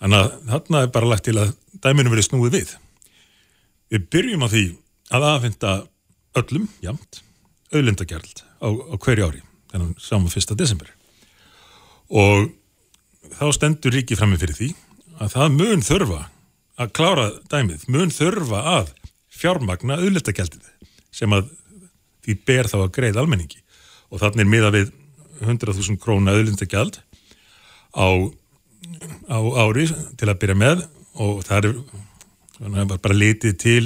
Þannig að þarna er bara lagt til að dæminu verið snúið við. Við byrjum á því að aðfinda öllum, jamt, auðlundagjald á, á hverju ári, þannig saman fyrsta desember. Og þá stendur ríkið fram með fyrir því að það mun þurfa að klára dæmið, mun þurfa að fjármagna auðlitagjaldið sem að því ber þá að greið almenningi og þannig er miða við 100.000 króna auðlitagjald á, á ári til að byrja með og það er bara litið til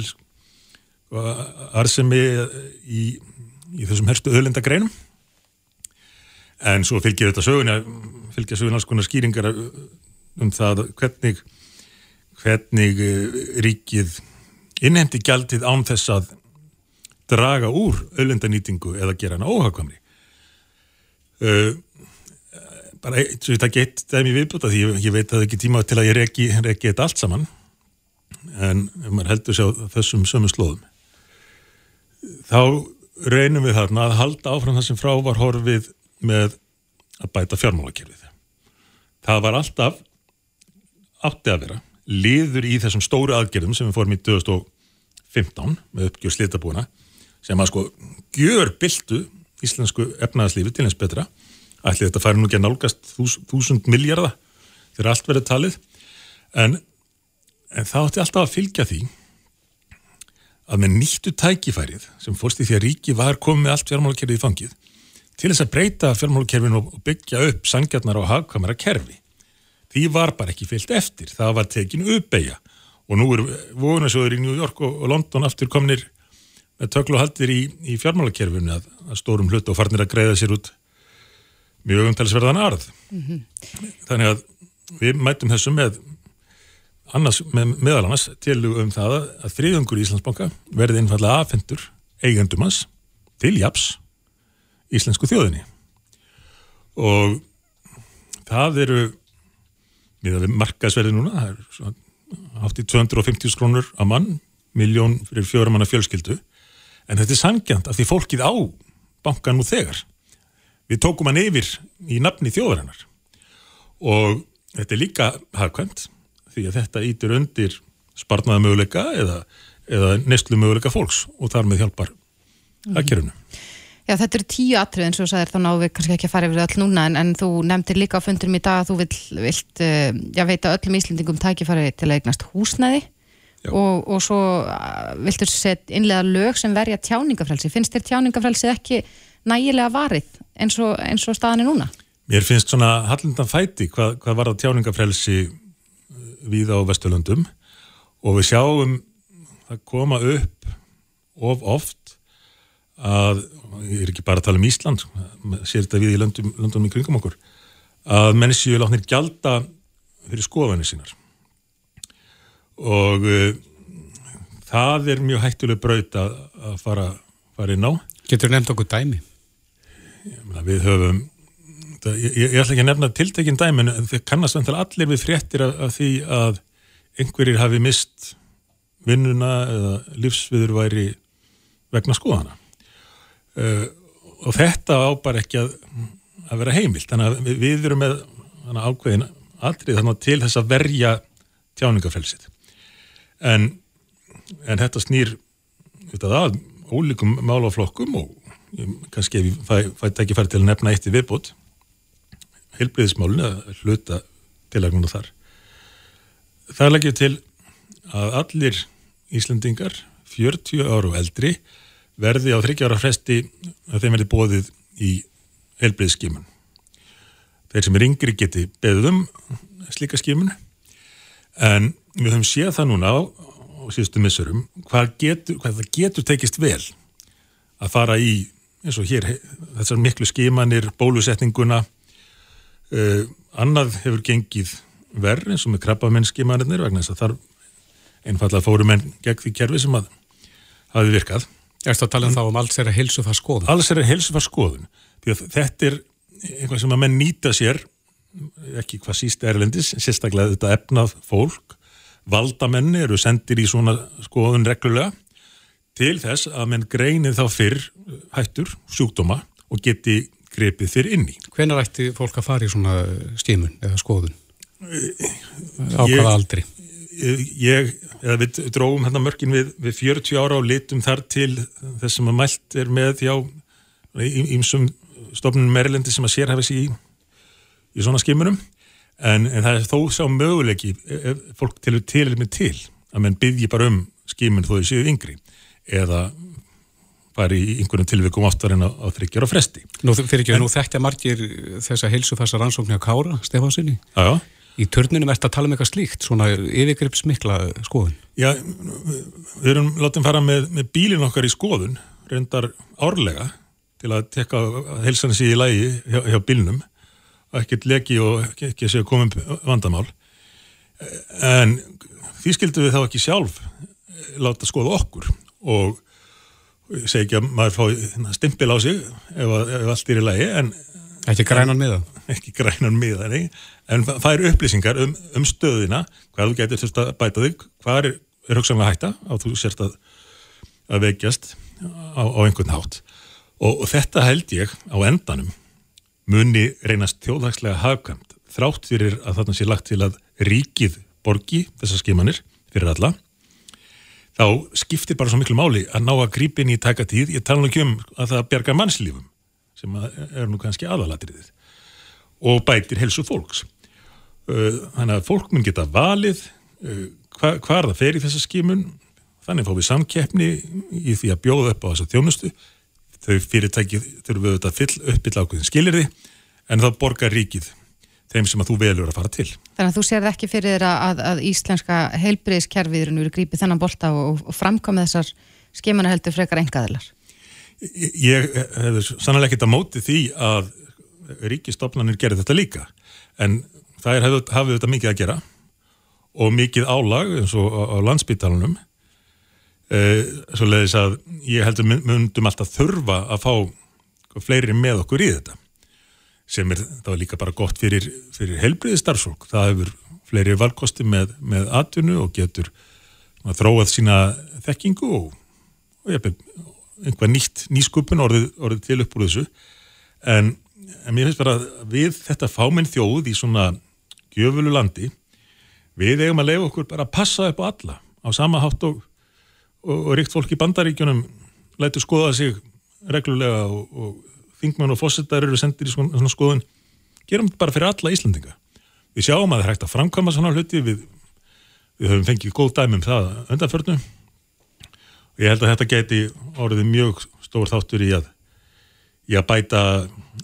arsemi í, í þessum herstu auðlindagreinum. En svo fylgir þetta söguna fylgir söguna alls konar skýringar um það hvernig hvernig ríkið innheimti gjaldið án þess að draga úr auðlendanýtingu eða gera hana óhagkvamri uh, bara eins og þetta gett dæmi viðbúta því ég, ég veit að það ekki tíma til að ég reki þetta allt saman. En ef maður heldur sér á þessum sömu slóðum þá reynum við þarna að halda áfram það sem frá var horfið með að bæta fjármálakerfið. Það var alltaf átti að vera liður í þessum stóru aðgerðum sem við fórum í 2015 með uppgjör slitabúina sem að sko gjör byltu íslensku efnaðarslífi til eins betra. Ætli þetta færi nú ekki að nálgast þús, þúsund miljardar þegar allt verið talið. En, en það átti alltaf að fylgja því að með nýttu tækifærið sem fórst í því að ríki var komið allt fjármálakerfið í fangið til þess að breyta fjármálakerfinu og byggja upp sangjarnar og hagkamera kerfi. Því var bara ekki fyllt eftir, það var tekin uppeyja og nú er vonasjóður í New York og London aftur komnir með töklu haldir í, í fjármálakerfinu að, að stórum hlut og farnir að greiða sér út mjög umtalsverðan arð. Þannig að við mætum þessu með, annars, með meðal annars til um það að þriðungur í Íslandsbanka verði einfallega afhendur eigendum hans til japs íslensku þjóðinni og það eru við að við markaðsverði núna það er svona hátt í 250 krónur að mann, miljón fyrir fjóramanna fjölskyldu en þetta er sangjant af því fólkið á bankan nú þegar. Við tókum hann yfir í nafni þjóðarinnar. Og þetta er líka hafkvæmt því að þetta ítir undir sparnaða möguleika eða, eða neslu möguleika fólks og þar með hjálpar aðgerðunum. Já, þetta eru tíu atrið eins og sagðir þá náum við kannski ekki að fara yfir öll núna en, en þú nefndir líka á fundurum í dag að þú vill, vilt uh, já, veita öllum Íslendingum tækifæri til að eignast húsnæði og, og svo viltur set innlega lög sem verja tjáningafrelsi. Finnst þér tjáningafrelsi ekki nægilega varið eins og, eins og staðan er núna? Mér finnst svona hallindan fæti hvað, hvað var það tjáningafrelsi við á Vesturlundum og við sjáum að koma upp of oft að, ég er ekki bara að tala um Ísland sér þetta við í löndum, löndum í kringum okkur að menneski látnir gjalda fyrir skoðanir sínar og uh, það er mjög hættuleg braut að, að fara, fara inn á. Getur nefnt okkur dæmi? Við höfum það, ég, ég ætla ekki að nefna tiltekinn dæmi en það kannast allir við fréttir af, af því að einhverjir hafi mist vinnuna eða lífsviður væri vegna skoðana. Uh, og þetta á bara ekki að, að vera heimilt. Þannig að við, við erum með ákveðin aldrei þannig til þess að verja tjáningafelsið en, en þetta snýr að ólíkum málaflokkum og kannski ef ég fæ, fæ ekki færi til að nefna eitt í viðbútt heilbriðismálinu að hluta tilagnuna þar. Það leggjum til að allir Íslandingar 40 ára og eldri verði á 30 ára fresti að þeim verði bóðið í heilbriðskimun þeir sem er yngri geti beðum slíka skimun. En við höfum séð það núna á, á síðustu missurum hvað, getur, hvað það getur tekist vel að fara í eins og hér þessar miklu skimanir bólusetninguna uh, annað hefur gengið verð eins og með krabbamennsskimanirnir vegna þess að þar einfallega fórum enn gegn því kerfi sem að hafi virkað Erstu að tala um þá um alls er að helsu það skoðun? Alls er að helsu það skoðun. Þetta er eitthvað sem að menn nýta sér, ekki hvað síst erlendis, sérstaklega þetta efnað fólk, valdamenni eru sendir í svona skoðun reglulega til þess að menn greinir þá fyrr hættur, sjúkdóma og geti grepið fyrr inn í. Hvenar ætti fólk að fara í svona skimun eða skoðun? Á hvaða aldri? ég, eða við dróum hérna mörkin við, við 40 ára og litum þar til þess sem að mælt er með hjá ímsum stofnunum Merilendi sem að sérhæfis í í svona skimunum en, en það er þó sá möguleiki ef fólk tilur til með til að menn byggji bara um skimun þó þau séu yngri eða fari í einhvern tilvikum oftar en á, þryggjar og fresti. Nú fyrir ekki að nú þekkja margir þessa heilsufæsa rannsóknir á Kára, Stefánsinni. Já, já Í törnunum ert að tala um eitthvað slíkt, svona yfirgripsmikla skoðun? Já, við erum látið fara með, með bílin okkar í skoðun, reyndar árlega til að tekka helsan sér í lægi hjá, hjá bílnum, ekkert leki og ekki, ekki séu komið vandamál. En því skildum við þá ekki sjálf láta skoða okkur og segi ekki að maður fá hérna, stimpil á sig ef, ef allt er í lægi, en... Ekki grænan miða? Ekki grænan miða, nei en fær upplýsingar um, um stöðina hvað þú getur þurft að bæta þig hvað er, er hugsanlega hætta á þú sérst að, að veikjast á, á einhvern hátt og, og þetta held ég á endanum muni reynast þjóðhagslega hafkamt þrátt fyrir að þarna sé lagt til að ríkið borgi þessar skimanir fyrir alla þá skiptir bara svo miklu máli að ná að grípin í tækatíð, ég tala nú ekki um að það berga mannslífum sem er nú kannski aðalatriðið og bætir helsu fólks. Eh, þannig að fólk mun geta valið hvað hva er það fer í þessa skimun. Þannig fá við samkeppni í því að bjóða upp á þessa þjónustu þau fyrirtæki þurfum við auðvitað fyll uppbyll ákveðin skilir því en þá borgar ríkið þeim sem að þú velur að fara til. Þannig að þú sér ekki fyrir þér að, að íslenska heilbreyðskerfiðurinn eru grípið þennan bolta og, og framkomið þessar skemana heldur frekar engaðilar? Ég hefur sannlega ekkert að móti því að ríkistofnanir gerir þetta líka en það er hafið þetta mikið að gera og mikið álag eins og á landsbytalanum svo leiðis að ég heldur myndum alltaf þurfa að fá fleiri með okkur í þetta sem er þá líka bara gott fyrir, fyrir helbriði starfsfólk það hefur fleiri valkosti með, með atvinnu og getur þróað sína þekkingu og, og ég, einhvað nýtt nýskupun orðið, orðið til upp úr þessu. En, en mér finnst bara að við þetta fáminn þjóð í svona gjöfulu landi við eigum að leiða okkur bara að passa upp á alla á sama hátt og, og, og ríkt fólk í bandaríkjunum lætu skoða sig reglulega og þingmann og fósittar eru sendir í svona, skoðun gerum þetta bara fyrir alla Íslandinga við sjáum að það er hægt að framkvæma svona hluti við, við höfum fengið góð dæmi um það undanförnu og ég held að þetta geti orðið mjög stór þáttur í að, í að bæta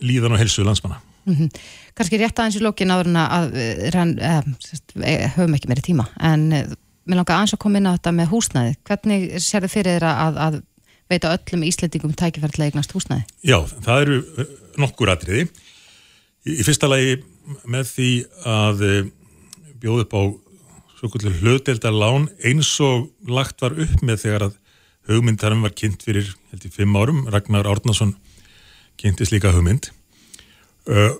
líðan og helsu landsmanna. Mm -hmm. Kanski rétt aðeins í lókin áður en að eh, höfum ekki meiri tíma, en eh, mér langar aðeins að koma inn á þetta með húsnæði. Hvernig sér þið fyrir þeirra að, að veita öllum íslendingum tækifærtilega eignast húsnæði? Já, það eru eh, nokkur atriði. Í, í fyrsta lagi með því að bjóð upp á svo kvöldur hlutdeldar lán eins og lagt var upp með þegar að hugmyndarum var kynnt fyrir held í fimm árum, Ragnar Árnason kynntist líka hugmynd uh,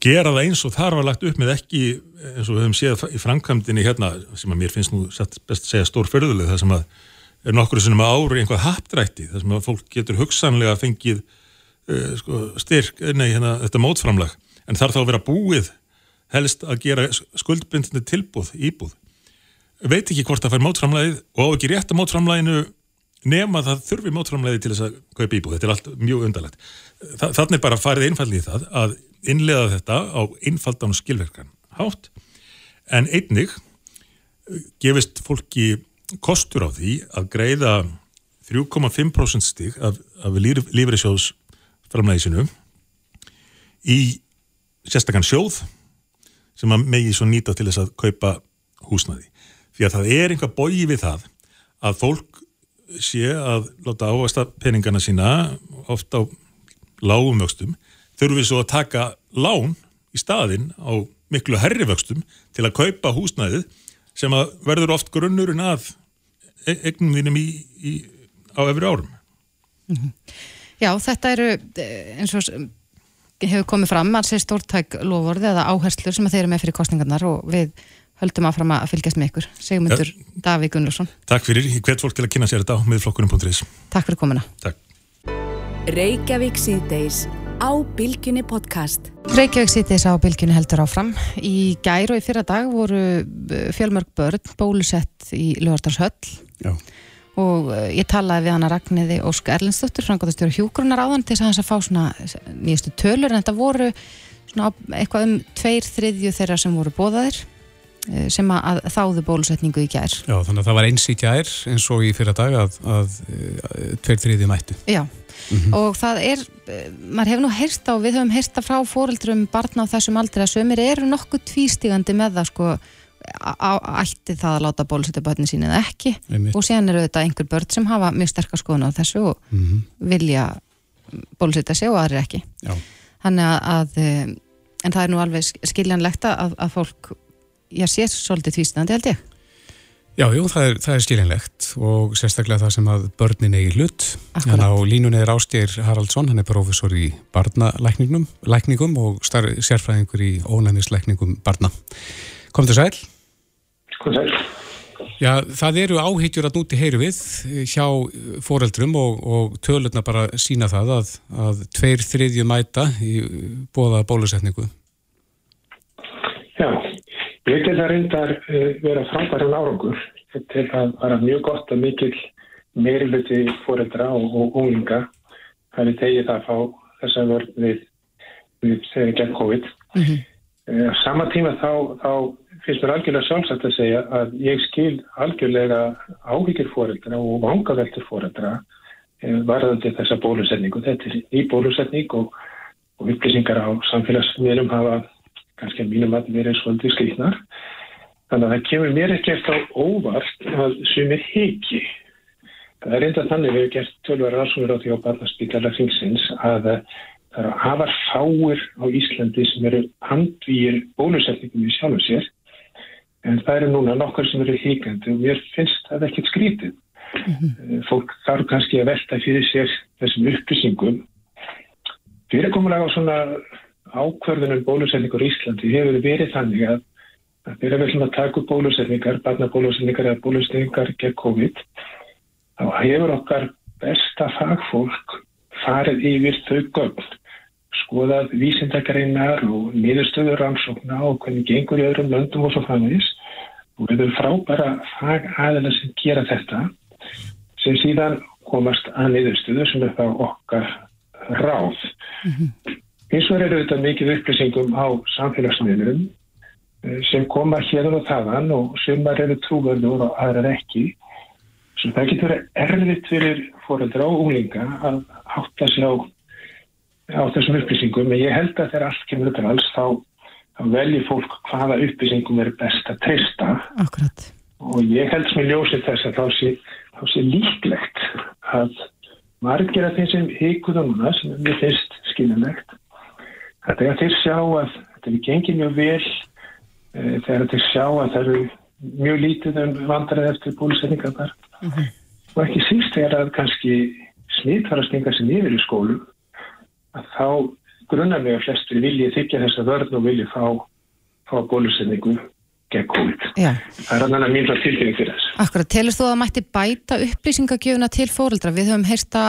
gera það eins og þar var lagt upp með ekki eins og við höfum séð í framkvæmdini hérna sem að mér finnst nú best að segja stór förðuleg það sem að er nokkru sem ári einhvað haptrætti það sem að fólk getur hugsanlega fengið uh, sko, styrk, nei hérna þetta mótframlag, en þar þá að vera búið helst að gera skuldbindni tilbúð, íbúð. Veit ekki hvort það fær mótframlæðið og á ekki rétt að mótframlæðinu nema það þurfi mótframleiði til þess að kaupa íbúð, þetta er allt mjög undarlegt. Þa, þannig bara farið einfaldi í það að innlega þetta á einfaldan og skilverkan hátt. En einnig uh, gefist fólki kostur á því að greiða 3,5% stig af, af lífriðsjóðs framleiðisinu í sérstakann sjóð sem að megi svo nýta til þess að kaupa húsnaði því að það er einhvað bói við það að fólk sé að láta ávasta peningana sína ofta á lágum vöxtum þurfum við svo að taka lán í staðin á miklu herri vöxtum til að kaupa húsnæðið sem að verður oft grunnurinn að e- eignum þínum í, í, á efri árum. -hmm. Já, þetta eru eh, eins og hefur komið fram að sé stórtæk lofórði eða áherslur sem að þeir eru með fyrir kostningarnar og við höldum að fram að fylgjast með ykkur Sigmundur ja. Davík Gunnlússon Takk fyrir, ég hvet fólk til að kynna sér þetta á miðflokkunum.is Takk fyrir komina Takk. Á Bilginni podcast. Reykjavík síðdeis á Bilginni heldur áfram. Í gær og í fyrra dag voru uh, fjölmörg börn bólusett í Ljóðartarshöll og uh, ég talaði við hana Ragnæði Ósk Erlendsdóttur frangatastjóru hjúgrunar áðan til þess að fá svona nýjastu tölur. En þetta voru svona eitthvað um tveir þriðju þeirra sem voru bóðaðir Eh, sem að þáðu bólusetningu í gær. Já, þannig að það var eins í gær eins og í fyrra dag að, að, að tveir þriði mættu. Já, mm -hmm. og það er, eh, maður hefur nú heyrst á, við höfum heyrst frá fóreldrum barna á þessum aldrei að sömur eru nokkuð tvístígandi með það sko ætti það að láta bólusetja börnin sín eða ekki Einmitt. og séðan eru þetta einhver börn sem hafa mjög sterkar skoðun á þessu og mm -hmm. vilja bólusetja sig og aðri ekki. Já. Þannig að, að eh, en það er nú alveg skiljanlegt að, að fólk já, sé svolítið tvístandi held ég. Já, jú, það er, það er skiljanlegt og sérstaklega það sem að börnin eigi hlut. Þannig að á línunni er Ástýr Haraldsson, hann er profesor í barnalækningum og starf sérfræðingur í ónæmislækningum barna. Kom til sæl? Kom sæl. Já, það eru áhyggjur að núti heyru við hjá foreldrum og, og tölurna bara sína það að, að tveir þriðju mæta í bóða bólusetningu. Ég til það reyndar uh, vera framfæran árangur til að vera mjög gott og mikil meiriluti fóreldra og, ólinga það er tegið að fá þess að vörð við, við segja gegn COVID. Mm -hmm. uh, sama tíma þá, þá finnst mér algjörlega sjálfsagt að segja að ég skil algjörlega áhyggjur fóreldra og vangaveltur fóreldra uh, varðandi þessa bólusetningu. Þetta er ný bólusetning og, og upplýsingar á samfélagsmiðlum hafa kannski að mínum að vera svolítið skriðnar. Þannig að það kemur mér ekki eftir á óvart að sumir heiki. Það er enda þannig við hefum gert tölvar rannsóknir á því á barnaspítala hringsins að það eru afar fáir á Íslandi sem eru handvíir bólusetningum í sjálfum sér en það eru núna nokkur sem eru híkandi og mér finnst það ekkert skrítið. Mm -hmm. Fólk þarf kannski að velta fyrir sér þessum upplýsingum. Fyrirkomulega á svona ákverðunum bólusetningur í Íslandi hefur verið þannig að það er vel að taka upp bólusetningar, barnabólusetningar eða bólusetningar gegn COVID þá hefur okkar besta fagfólk farið yfir þau gögn skoðað vísindakareinar og niðurstöður rannsókna og hvernig gengur í öðrum löndum og svo framins og við erum frábæra fagaðala sem gera þetta sem síðan komast að niðurstöðu sem er þá okkar ráð. Mm -hmm. Eins og er þetta mikið upplýsingum á samfélagsmiðlum Eh, sem koma hérna og þaðan og sumar eru trúverður og aðrar ekki. Svo það getur verið erfitt fyrir fóreldra og unglinga að átta sig á, á þessum upplýsingum en ég held að þegar allt kemur upp alls þá, þá veljir fólk hvaða upplýsingum er best að treysta Akkurat. og ég held sem ég ljósið þess að þá sé, þá sé líklegt að margir af þeim sem heikuða núna sem mér finnst skilinlegt að þegar þeir sjá að þetta er gengið mjög vel Eh, þegar þeir sjá að það eru mjög lítið um vandrað eftir bólusetningar þar mm -hmm. og ekki síst þegar að kannski smitt var að stinga sér nýður í skólu að þá grunnarlega flestur vilji þykja þess að vörð og vilji fá, fá bólusetningu gegn COVID. Já. Það er annan að mýla tilfinning fyrir þess. Akkurat, telur þú að mætti bæta upplýsingagjöfuna til fóreldra? Við höfum heyrsta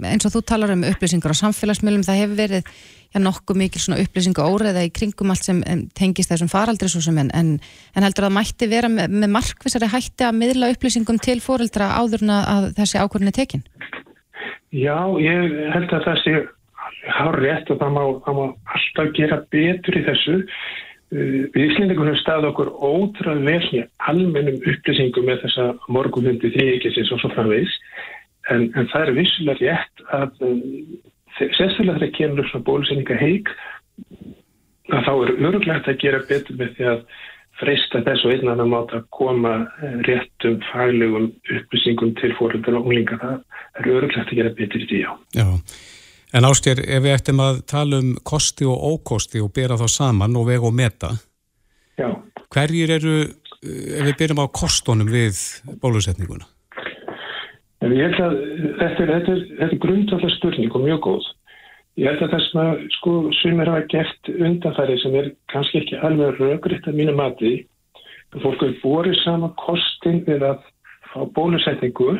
eins og þú talar um upplýsingar á samfélagsmiðlum, það hefur verið já, nokkuð mikil upplýsingu óreða í kringum allt sem tengist þessum faraldri en, en, en heldur að það mætti vera með, með markvisari hætti að miðla upplýsingum til fóreldra áðurna að þessi ákvörðin er tekin? Já, ég held að það sé hár rétt og það má, það má alltaf gera betur í þessu. Uh, við Íslendingum höfum stað okkur ótrúið vel almennum upplýsingum með þessa morgunhundi þrýkisins og svo framvegs en, en það er vissulega rétt að um, sérstaklega þegar kemur svona bólusetninga heik að þá er örglegt að gera betur með því að freysta þess og einan að máta að koma eh, réttum faglegum upplýsingum til fóröldar og unglinga það er örglegt að gera betur í því já. Já, en ástjær ef við ættum að tala um kosti og ókosti og bera þá saman og vega og meta já. hverjir eru, eh, ef við byrjum á kostunum við bólusetninguna? En ég held að þetta er, þetta er, þetta er grundvallar spurning og mjög góð. Ég held að það sem að sko sumir hafa gert undanfæri sem er kannski ekki alveg raugriðt að mínu mati. Fólk hefur borið sama kostin við að fá bólusetningu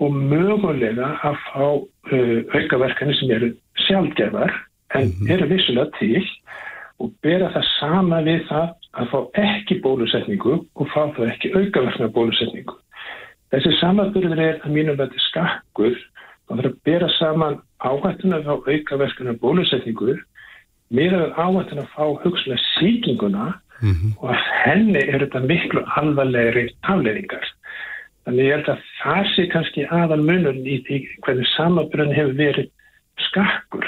og mögulega að fá uh, aukaverkani sem eru sjálfgefar en mhm. eru vissulega til og bera það sama við það að fá ekki bólusetningu og fá það ekki aukaverkna bólusetningu. Þessi samanbyrður er að mínum að þetta skakkur og það er að bera saman áhættuna fá aukaverkunar bólusetningur með að áhættuna að fá hugslega síkinguna mm -hmm. og að henni er þetta miklu alvarlegri afleiringar. Þannig ég held að það sé kannski aðal munun í því hvernig samanbyrðin hefur verið skakkur.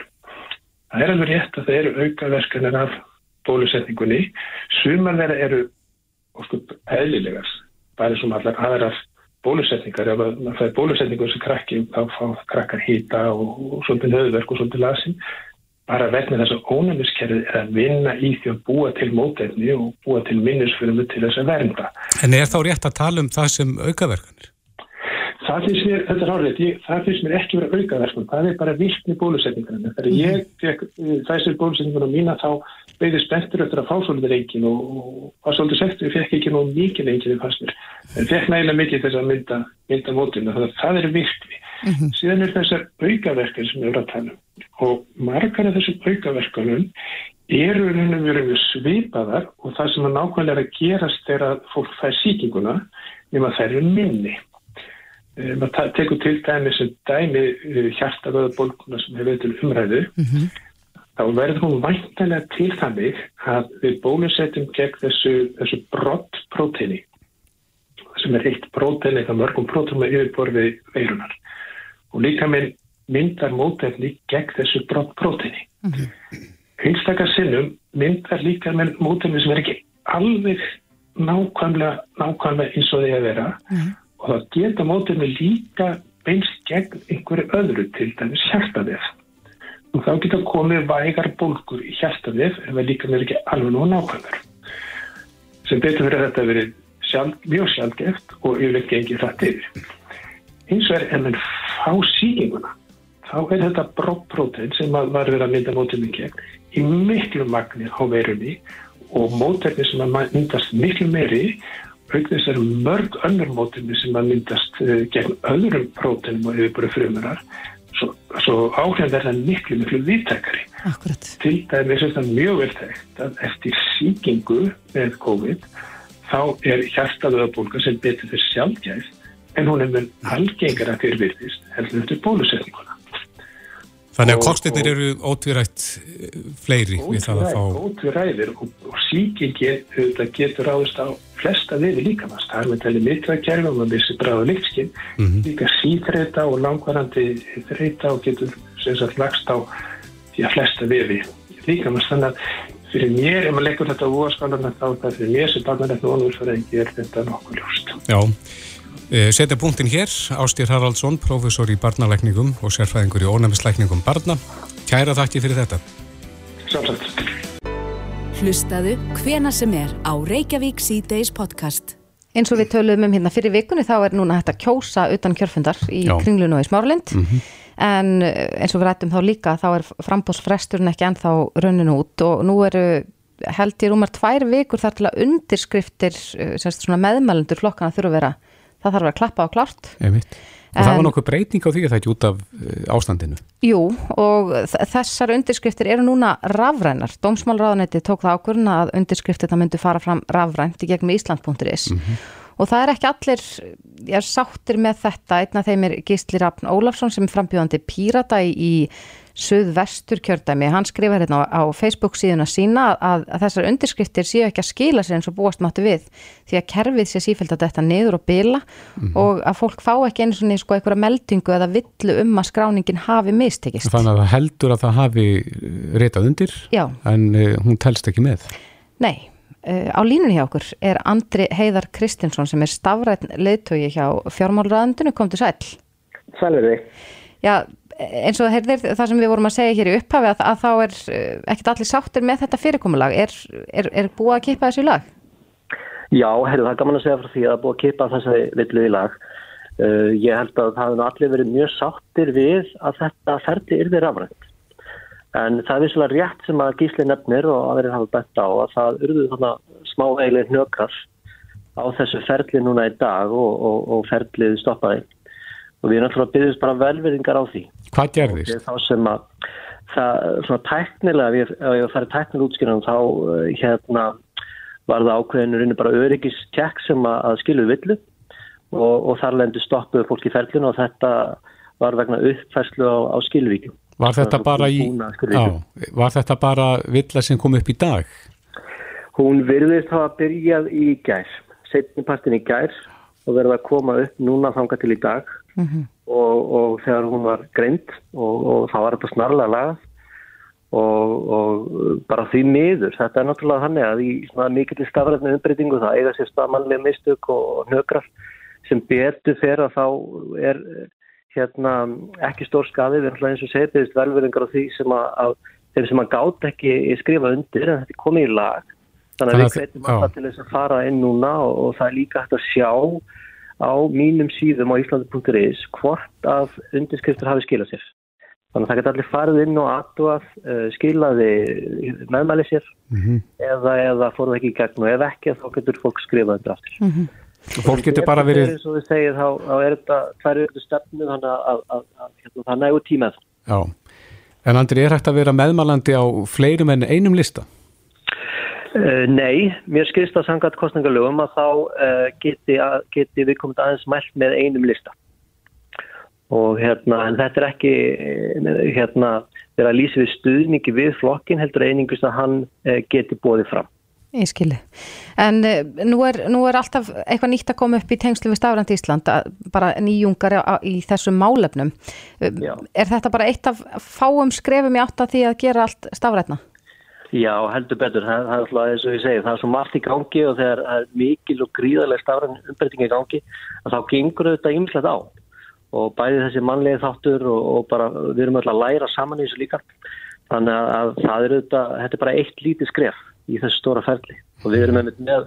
Það er alveg rétt að það eru aukaverkunar af bólusetningunni. Sumar þeirra eru eðlilegar, bara sem allar aðrar bólusetningar, ef maður fæði bólusetningur sem krakki, þá fá krakkar hýta og, og svolítið nöðverk og svolítið lasin bara vegna þess að ónæmiskerfið er að vinna í því að búa til mótefni og búa til minnisfyrmu til þess að vernda. En er þá rétt að tala um það sem aukaverkanir? Það finnst mér, þetta er hálfrið, það finnst mér ekki verið aukaverkun, það er bara virkni bólusetningarna. Þegar mm. ég fekk þessir bólusetningarna mína þá beigði spenntur eftir að fá svolítið reikin og, og var svolítið segt, ég fekk ekki nú mikið reikin í fannst mér. En fekk nægilega mikið þess að mynda, mynda mótuna, þannig að það er virkni. Mm -hmm. Síðan er þessar aukaverkun sem við erum að tala um og margar af þessum aukaverkunum eru raunum verið svipaðar og það sem er nákvæmlega að gerast þegar fólk fær síkinguna nema þær eru minni. Eh, maður tekur til dæmi sem dæmi eh, hjartavöðabólkuna sem hefur til umræðu. Mm -hmm. þá verður hún væntanlega til þannig að við bólusetjum gegn þessu, þessu brott próteini sem er eitt prótein eða mörgum prótein með yfirborði veirunar og líka með myndar mótefni gegn þessu brott próteini mm -hmm. einstakar sinnum myndar líka með mótefni sem er ekki alveg nákvæmlega nákvæmlega eins og því að vera. Mm -hmm og það geta mótefni líka beinst gegn einhverju öðru til dæmis hjartavef. Og þá geta komið vægar bólkur í hjartavef en það líka með ekki alveg nú nákvæmur. Sem betur fyrir að þetta verið sjálf, mjög sjálfgeft og yfirleitt gengið það yfir. Eins og er ef mann fá síkinguna þá er þetta bropprótein sem var verið að mynda mótefni gegn í miklu magni á veirunni og mótefni sem að myndast miklu meiri auknist eru mörg önnur mótefni sem að myndast uh, gegn öðrum prótenum og yfirbúru frumurar svo, svo áhrifin verða miklu miklu viðtækari. Akkurat. Til dæmis er þetta mjög vel tækt að eftir síkingu með COVID þá er hjartaðöðabólka sem betur þess sjálfgæð en hún er mun algengara fyrir virðist heldur eftir bólusetninguna. Þannig að kostinir eru ótvirætt eh, fleiri við það að fá... Ótviræðir og, og síkingin getur ráðist á flesta viði líkamast. Það er með tæli mitrakerfi og maður vissi bráða líkskinn. Mm -hmm. Líka síþreita og langvarandi þreita og getur sem sagt lagst á því að flesta viði líkamast. Þannig að fyrir mér, ef maður leggur þetta á óaskálarna þá það fyrir mér sem barnarættu ónúrsfæringi er þetta nokkuð ljóst. Já. Eh, Setja punktin hér, Ástýr Haraldsson, professor í barnalækningum og sérfæðingur í ónæmislækningum barna. Kæra þakki fyrir þetta. Sjálfsagt. Hlustaðu hvena sem er á Reykjavík C-Days podcast. Eins og við töluðum um hérna fyrir vikunni þá er núna hægt að kjósa utan kjörfundar í Já. kringlun og í smáralind Mm -hmm. en eh, eins og við rættum þá líka þá er frambóðsfresturinn ekki ennþá raunin út og nú eru held ég rúmar tvær vikur þar til að undirskriftir eh, semst svona meðmælendur flokkana þurfa að vera það þarf að klappa á klárt. Og það var En- nokkuð breyting á því að það ekki út af eh, ástandinu. Jú, og þessar undirskriftir eru núna rafrænar. Dómsmálráðanetti tók það ákvörðuna að undirskriftirna myndu fara fram rafrænt í gegnum Ísland.is og það er ekki allir ég er sáttir með þetta, einn af þeim er Gísli Rafn Ólafsson sem er frambjóðandi pírata í, í suðvestur kjördæmi, hann skrifar hérna á, á Facebook síðuna sína að, að þessar undirskriftir séu ekki að skila sér eins og búast máttu við því að kerfið sé sífælt að þetta niður og bila og að fólk fá ekki einu svona sko einhverja meldingu eða villu um að skráningin hafi mistekist. Þannig að það heldur að það hafi eh, ritað undir Já. en uh, hún telst ekki með. Nei, uh, á línunni hjá okkur er Andri Heiðar Kristinsson sem er stafrætn leiðtögi hjá fjármálraðandinu, kom til sæl. Sælur þig. Já, eins og heyrðir það sem við vorum að segja hér í upphafi að, að þá er uh, ekkert allir sáttir með þetta fyrirkomulag. Er, er, er búið að kippa þessu í lag? Já, heyrðu, það er gaman að segja frá því að búið að kipa þessari villu í lag. Uh, ég held að það hefur allir verið mjög sáttir við að þetta ferdi yrði rafrænt. En það er vissulega rétt sem að gísli nefnir og aðrir hafa bett á að það urðu þarna smá eiginlega hnökar á þessu ferli núna í dag og, og, og ferlið stoppaði. Og við að byggjast bara velverðingar á því. Hvað gerðist? Og þá sem að það, svona tæknilega, ef ég, færi tæknilega útskýrðan, þá uh, hérna var það ákveðinu bara öryggistjekk sem að, að skilu villu og, og þar lendur stoppuðu fólk í ferlinu og þetta var vegna uppfærslu á, á skilvíkjum. Var þetta bara í, á, var þetta bara villa sem kom upp í dag? Hún virðist hafa byrjað í gær, setnipartin í gær og verða að koma upp núna þanga til í dag og, og þegar hún var greind og, og þá var þetta snarlega lagað og, og bara því miður, þetta er náttúrulega þannig að í mikill stafræðinu umbreytingu það eiga sér staðmannlega mistök og hnökrar sem betur fyrir að þá er hérna ekki stór erum alltaf eins og setjast velverðingar á því sem að, að þeim sem að gátt ekki skrifa undir en þetta er komið í lag. Þannig að við hvetjum alltaf til þess að fara inn núna og, og það er líka hægt að sjá á mínum síðum á Íslandi.is hvort að undirskriftur hafi skilað sér. Þannig að það geta allir farið inn og aðtúað uh, skilaði meðmæli sér eða, eða fór það ekki í gegn og ef ekki þá getur fólk skrifað þetta aftur. Fólk getur bara verið, eins og við segið þá, þá er þetta tvær ykkur stefnu þannig að, að, að, að hérna, það nægur tíma það já. En Andri, er hægt að vera meðmælandi á fleirum en einum lista? Uh, nei, mér skilst að sangat kostningalögum að þá uh, geti, geti við komið aðeins mælt með einum lista og hérna, en þetta er ekki uh, hérna, þegar að lýsa við stuðningi við flokkin heldur einingust að hann uh, geti bóðið fram. Ég skilji. En uh, nú, er, nú er alltaf eitthvað nýtt að koma upp í tengslu við Stafrænt Ísland, að- bara nýjungar í þessum málefnum. Já. Er þetta bara eitt af fáum skrefum í átt að því að gera allt stafrætna? Já, heldur betur. Það, það er alltaf eins og ég segi, það er svo margt í gangi og þegar það er mikil og gríðarlega stafran umbreytingi í gangi, að þá gengur þetta ymslegt á. Og bæði þessi mannlegi þáttur og, og bara við erum alltaf að læra saman í þessu líka. Þannig að, að það er þetta, þetta er bara eitt lítið skref í þessu stóra ferli. Og við erum með, með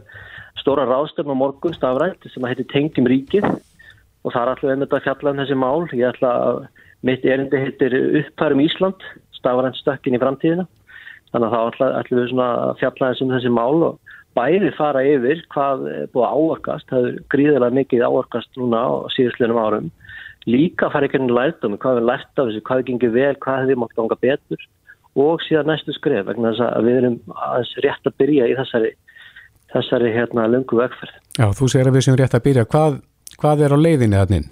stóra ráðstöfn á morgun stafrænt sem heitir Tengjum ríkið og það er alltaf einmitt að fjalla um þessi mál. Ég ætla að mitt erindi heitir Uppfærum Ísland, stafrænt stökkin í framtíðina. Þannig að þá ætlum við svona að fjalla þessum þessi mál og bæði fara yfir hvað búið áorkast, það er gríðilega mikið áorkast núna á síðustlinum árum. Líka fara ykkur inn í lærdómi, hvað við lært af þessu, hvað við gengið vel, hvað hefði mátt ganga betur og síðan næstu skref vegna þess að við erum aðeins rétt að byrja í þessari, þessari hérna lungu vegferð. Já, þú segir að við sem rétt að byrja. Hvað, hvað er á leiðinni þannig?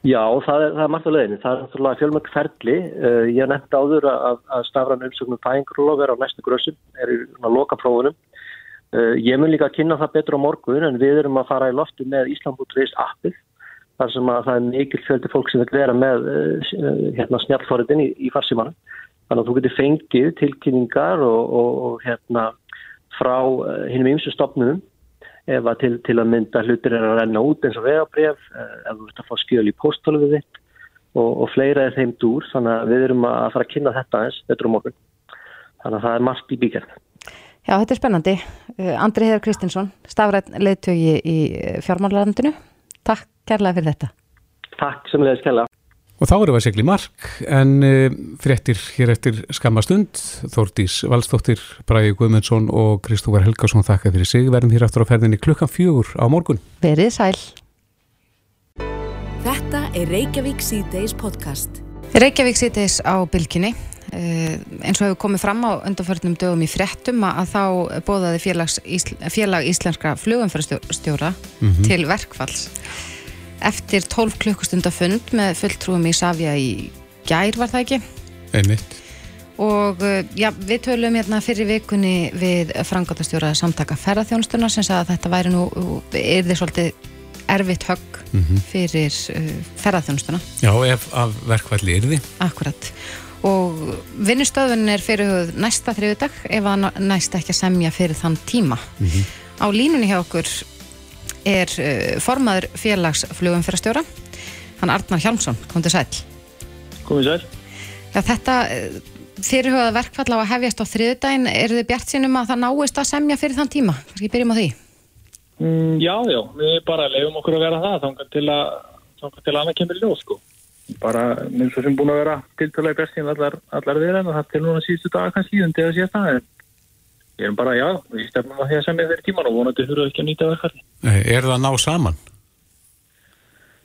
Já, það er, það er margt á leiðinni. Það er náttúrulega fjölmögg ferli. Uh, ég nefndi áður að, að stafran umsögnum fæðingrúlof er á næstu grössum, er í loka prófunum. Uh, ég mun líka að kynna það betur á morgun en við erum að fara í loftu með Íslandbútrist appið þar sem að það er mikil fjöldi fólk sem vil vera með uh, hérna, snjálfóriðin í, í farsímanum. Þannig að þú getur fengið tilkynningar og, og, og hérna, frá hinnum ymsu stopnum ef að til, til að mynda hlutir er að renna út eins og vegabref, ef þú ert að fá skjöl í póstóluðu þitt og, og fleira er þeim dúr, þannig að við erum að fara að kynna þetta eins, þetta er um okkur. Þannig að það er margt í bíkjörn. Já, þetta er spennandi. Andri Heður Kristinsson, stafrætt leittögi í fjármálarlandinu. Takk kærlega fyrir þetta. Takk sem leiðis kærlega. Og þá erum við að segla í mark, en uh, fréttir hér eftir skamma stund, Þórdís Valstóttir, Bræði Guðmundsson og Kristófar Helgarsson þakka fyrir sig. Verðum hér aftur á ferðinni klukkan fjögur á morgun. Verið sæl. Þetta er Reykjavík C-Days podcast. Reykjavík C-Days á bylkinni. Uh, eins og hefur komið fram á undanförnum dögum í fréttum að þá bóðaði félag íslenskra flugumfærastjóra mm -hmm. til verkfalls eftir 12 klukkustunda fund með fulltrúum í Savja í gær var það ekki? Einmitt. Og já, við tölum hérna fyrir vikunni við frangatastjóra samtaka ferðarþjónstuna sem sagði að þetta væri nú, er þið svolítið erfitt högg mm -hmm. fyrir uh, ferðarþjónstuna. Já, ef af verkvalli er þið. Akkurat. Og vinnustöðun er fyrir næsta þriðudag ef að næsta ekki að semja fyrir þann tíma. Mm -hmm. Á línunni hjá okkur er uh, formaður félagsflugumfyrastjóra hann Arnar Hjalmsson, kom til sæl komið sæl. Já, þetta fyrirhugað verkfall á að hefjast á þriðdægin, eru þið bjart sínum að það náist að semja fyrir þann tíma? Kanski byrjum á því. Mm, Já, já, við bara lefum okkur að vera það þangar til að, að annað kemur í ljós sko. Bara eins og sem búin að vera tiltalega bjart sín allar, allar við en það til núna síðustu dag kannski undir að síðast aðeins Ég er bara, já, við stefnum að því að semja þeirri tíman og vonandi þurfum ekki að nýta verkfalli. Er það að ná saman?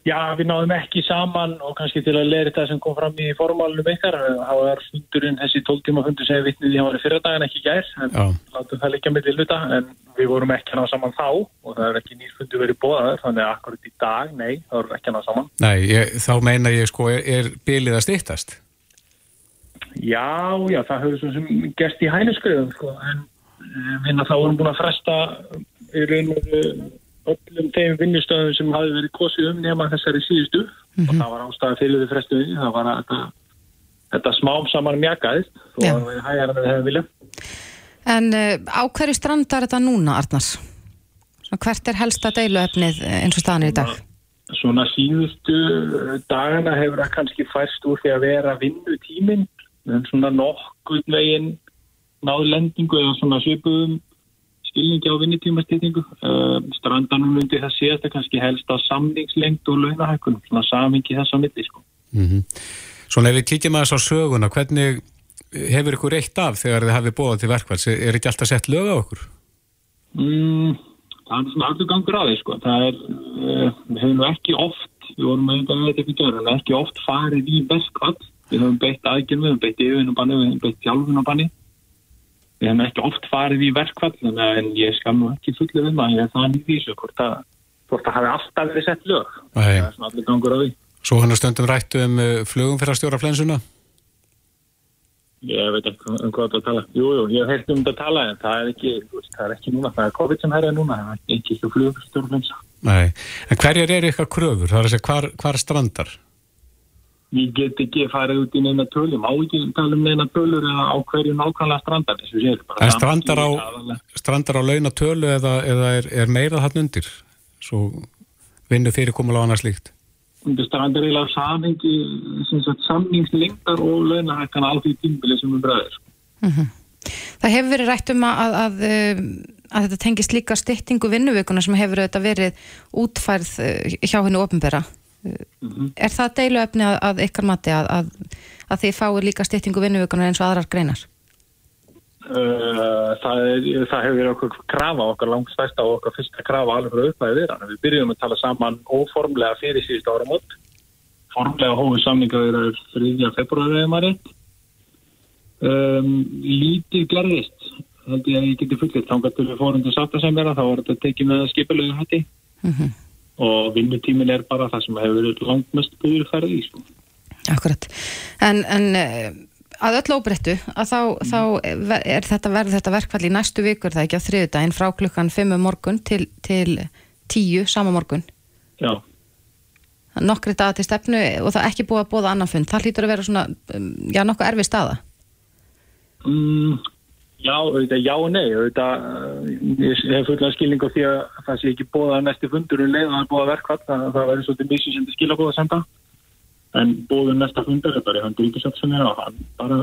Já, við náðum ekki saman og kannski til að leira þetta sem kom fram í formálunum ykkar. Það var fundurinn, þessi tóltíma fundur sem við vittnið í hann var í fyrra dag en ekki gær. En látum það líka með til luta en við vorum ekki að ná saman þá og það er ekki nýrfundu verið bóðaður. Þannig að akkurat í dag, nei, það vorum ekki að ná saman. Nei, ég, þá meina ég sko, er, er bilið að stýttast? Já, já, það höfður svo sem gerst í hænuskröðum, sko, en við þá vorum búin að fresta í raun og öllum þeim vinnustöðum sem hafi verið kosið um nema þessari síðustu mm -hmm. og það var ástæða fyrir því frestuði það var að þetta, þetta smám saman mjakaðist og það var hægara með það vilja En uh, á hverju strandar þetta núna, Arnars? Hvert er helsta deiluefnið eins og staðanir í dag? Svona síðustu dagana hefur það kannski færst úr því að vera vinnutíminn en svona nokkuð veginn náðu lendingu eða svona svipuðum skilningi á vinnitímastýtingu uh, strandanum lundi það séast að kannski helst á samningslengt og launahækkunum svona samingi þess að milli sko. mm -hmm. Svona ef við kíkjum að þess á söguna hvernig hefur ykkur eitt af þegar þið hafið bóðað til verkvæls er ekki alltaf sett lög á okkur? Mm, það er svona allur gangur því sko. það er, uh, við hefum ekki oft við vorum með þetta með þetta ekki oft farið í verkvall við höfum beitt aðgjörn, við höfum beitt yfirvinnubanni við höfum beitt hjálfinnubanni við hefum ekki oft farið í verkvall en ég skam nú ekki fullið um að ég er það nýtt í þessu hvort að það hafi alltaf verið sett lög. Það er svona allir gangur á því. Svo hann er stundum rættu um uh, flugum fyrir að stjóra flensuna? Ég veit ekki um hvað það tala. Jújú, jú, ég hef heilt um þetta að tala en það er ekki, það er ekki núna, það er COVID sem er núna það er ekki flugum fyrir stjóra flensa. Nei, en hverjar eru ykkar kröfur? Það er að segja hvar, hvar strandar? Ég get ekki farið út í neina tölum, má ekki tala um neina tölur eða á hverju nákvæmlega strandar. En strandar á, strandar á launatölu eða, eða er, er meira þann undir? Svo vinnu fyrirkomula á annars líkt? Strandar er eiginlega samhengi samningslengdar og launahækkan á því tímbili sem við bræðir. Mm -hmm. Það hefur verið rætt um að, að, að, að þetta tengist líka styttingu vinnuveikuna sem hefur verið útfærð hjá hennu ofinbera. Mm -hmm. Er það deiluefni að, að ykkar mati að, að, að þið fáið líka styttingu vinnuvíkunar eins og aðrar greinar? Uh, það, er, það hefur verið okkur krafa, okkar langstæsta og okkar fyrsta krafa alveg frá uppæði við við byrjum að tala saman óformlega fyrir síðust ára mót formlega hófið er 3. februari eða maður um, lítið gerðist held ég að ég geti fullitt þá gætu við fórum til sáttasemjara þá var þetta tekið með skipilegu hætti mm -hmm og vinnutímin er bara það sem hefur verið langt mest búið færið í sko. Akkurat, en, en eh, að öll óbreyttu að þá, mm. þá er þetta verð þetta verkfall í næstu vikur það ekki á þriðudaginn frá klukkan 5 morgun til, til 10 sama morgun. Já. Nokkri dag til stefnu og það ekki búið að bóða annan fund, það hlýtur að vera svona um, já, nokkuð erfið staða. Mm, Já, auðvitað, já og nei, auðvitað, ég hef fulla skilning á því að það sé ekki bóða næsti fundur um leið og það er bóða verkvall, það, það verður svolítið missi sem þið skilja bóða senda, en bóðum næsta fundur, þetta er hann ríkisagt sem er á, hann bara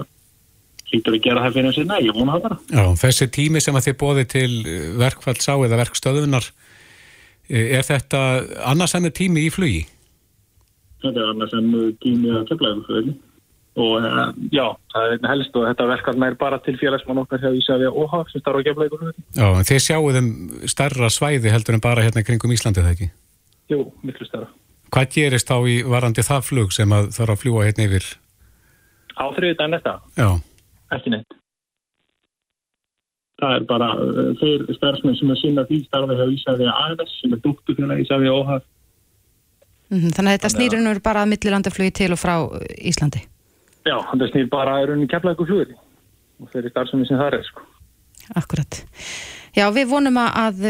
hlýtur að gera það fyrir þessi, nei, ég vona það bara. Já, þessi tími sem að þið bóði til verkvall sá eða verkstöðunar, er þetta annarsammu tími í flugi? Þetta er annarsammu tími að kemlaðu og uh, já, það er helst og þetta verkefni er bara til félagsmann okkar hjá Ísafja og OHA sem starfa á gefleikunum Já, en þeir sjáu þeim starra svæði heldur en bara hérna kringum Íslandi það ekki? Jú, miklu starra Hvað gerist þá í varandi það flug sem að þarf að fljúa hérna yfir? Á þriðdæn þetta? Já Ekki neitt Það er bara uh, þeir starfsmenn sem er sinna því starfa hjá Ísafja ANS sem er dúktu fyrir Ísafja og OHA mm -hmm, Þannig að þetta snýrunur bara að millilandaflugi til og frá Íslandi Já, það snýr bara að raunin kemla eitthvað flugur og þeirri starfsemi sem það er sko. Akkurat. Já, við vonum að,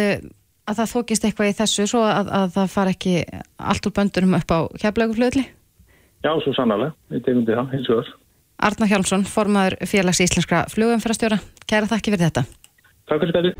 að það þókist eitthvað í þessu svo að, að það far ekki allt úr böndunum upp á kemla eitthvað flugli. Já, svo sannarlega. Við tegum því það, eins og þess. Arna Hjálmsson, formadur félags íslenskra flugumfærastjóra. Kæra þakki fyrir þetta. Takk fyrir þetta.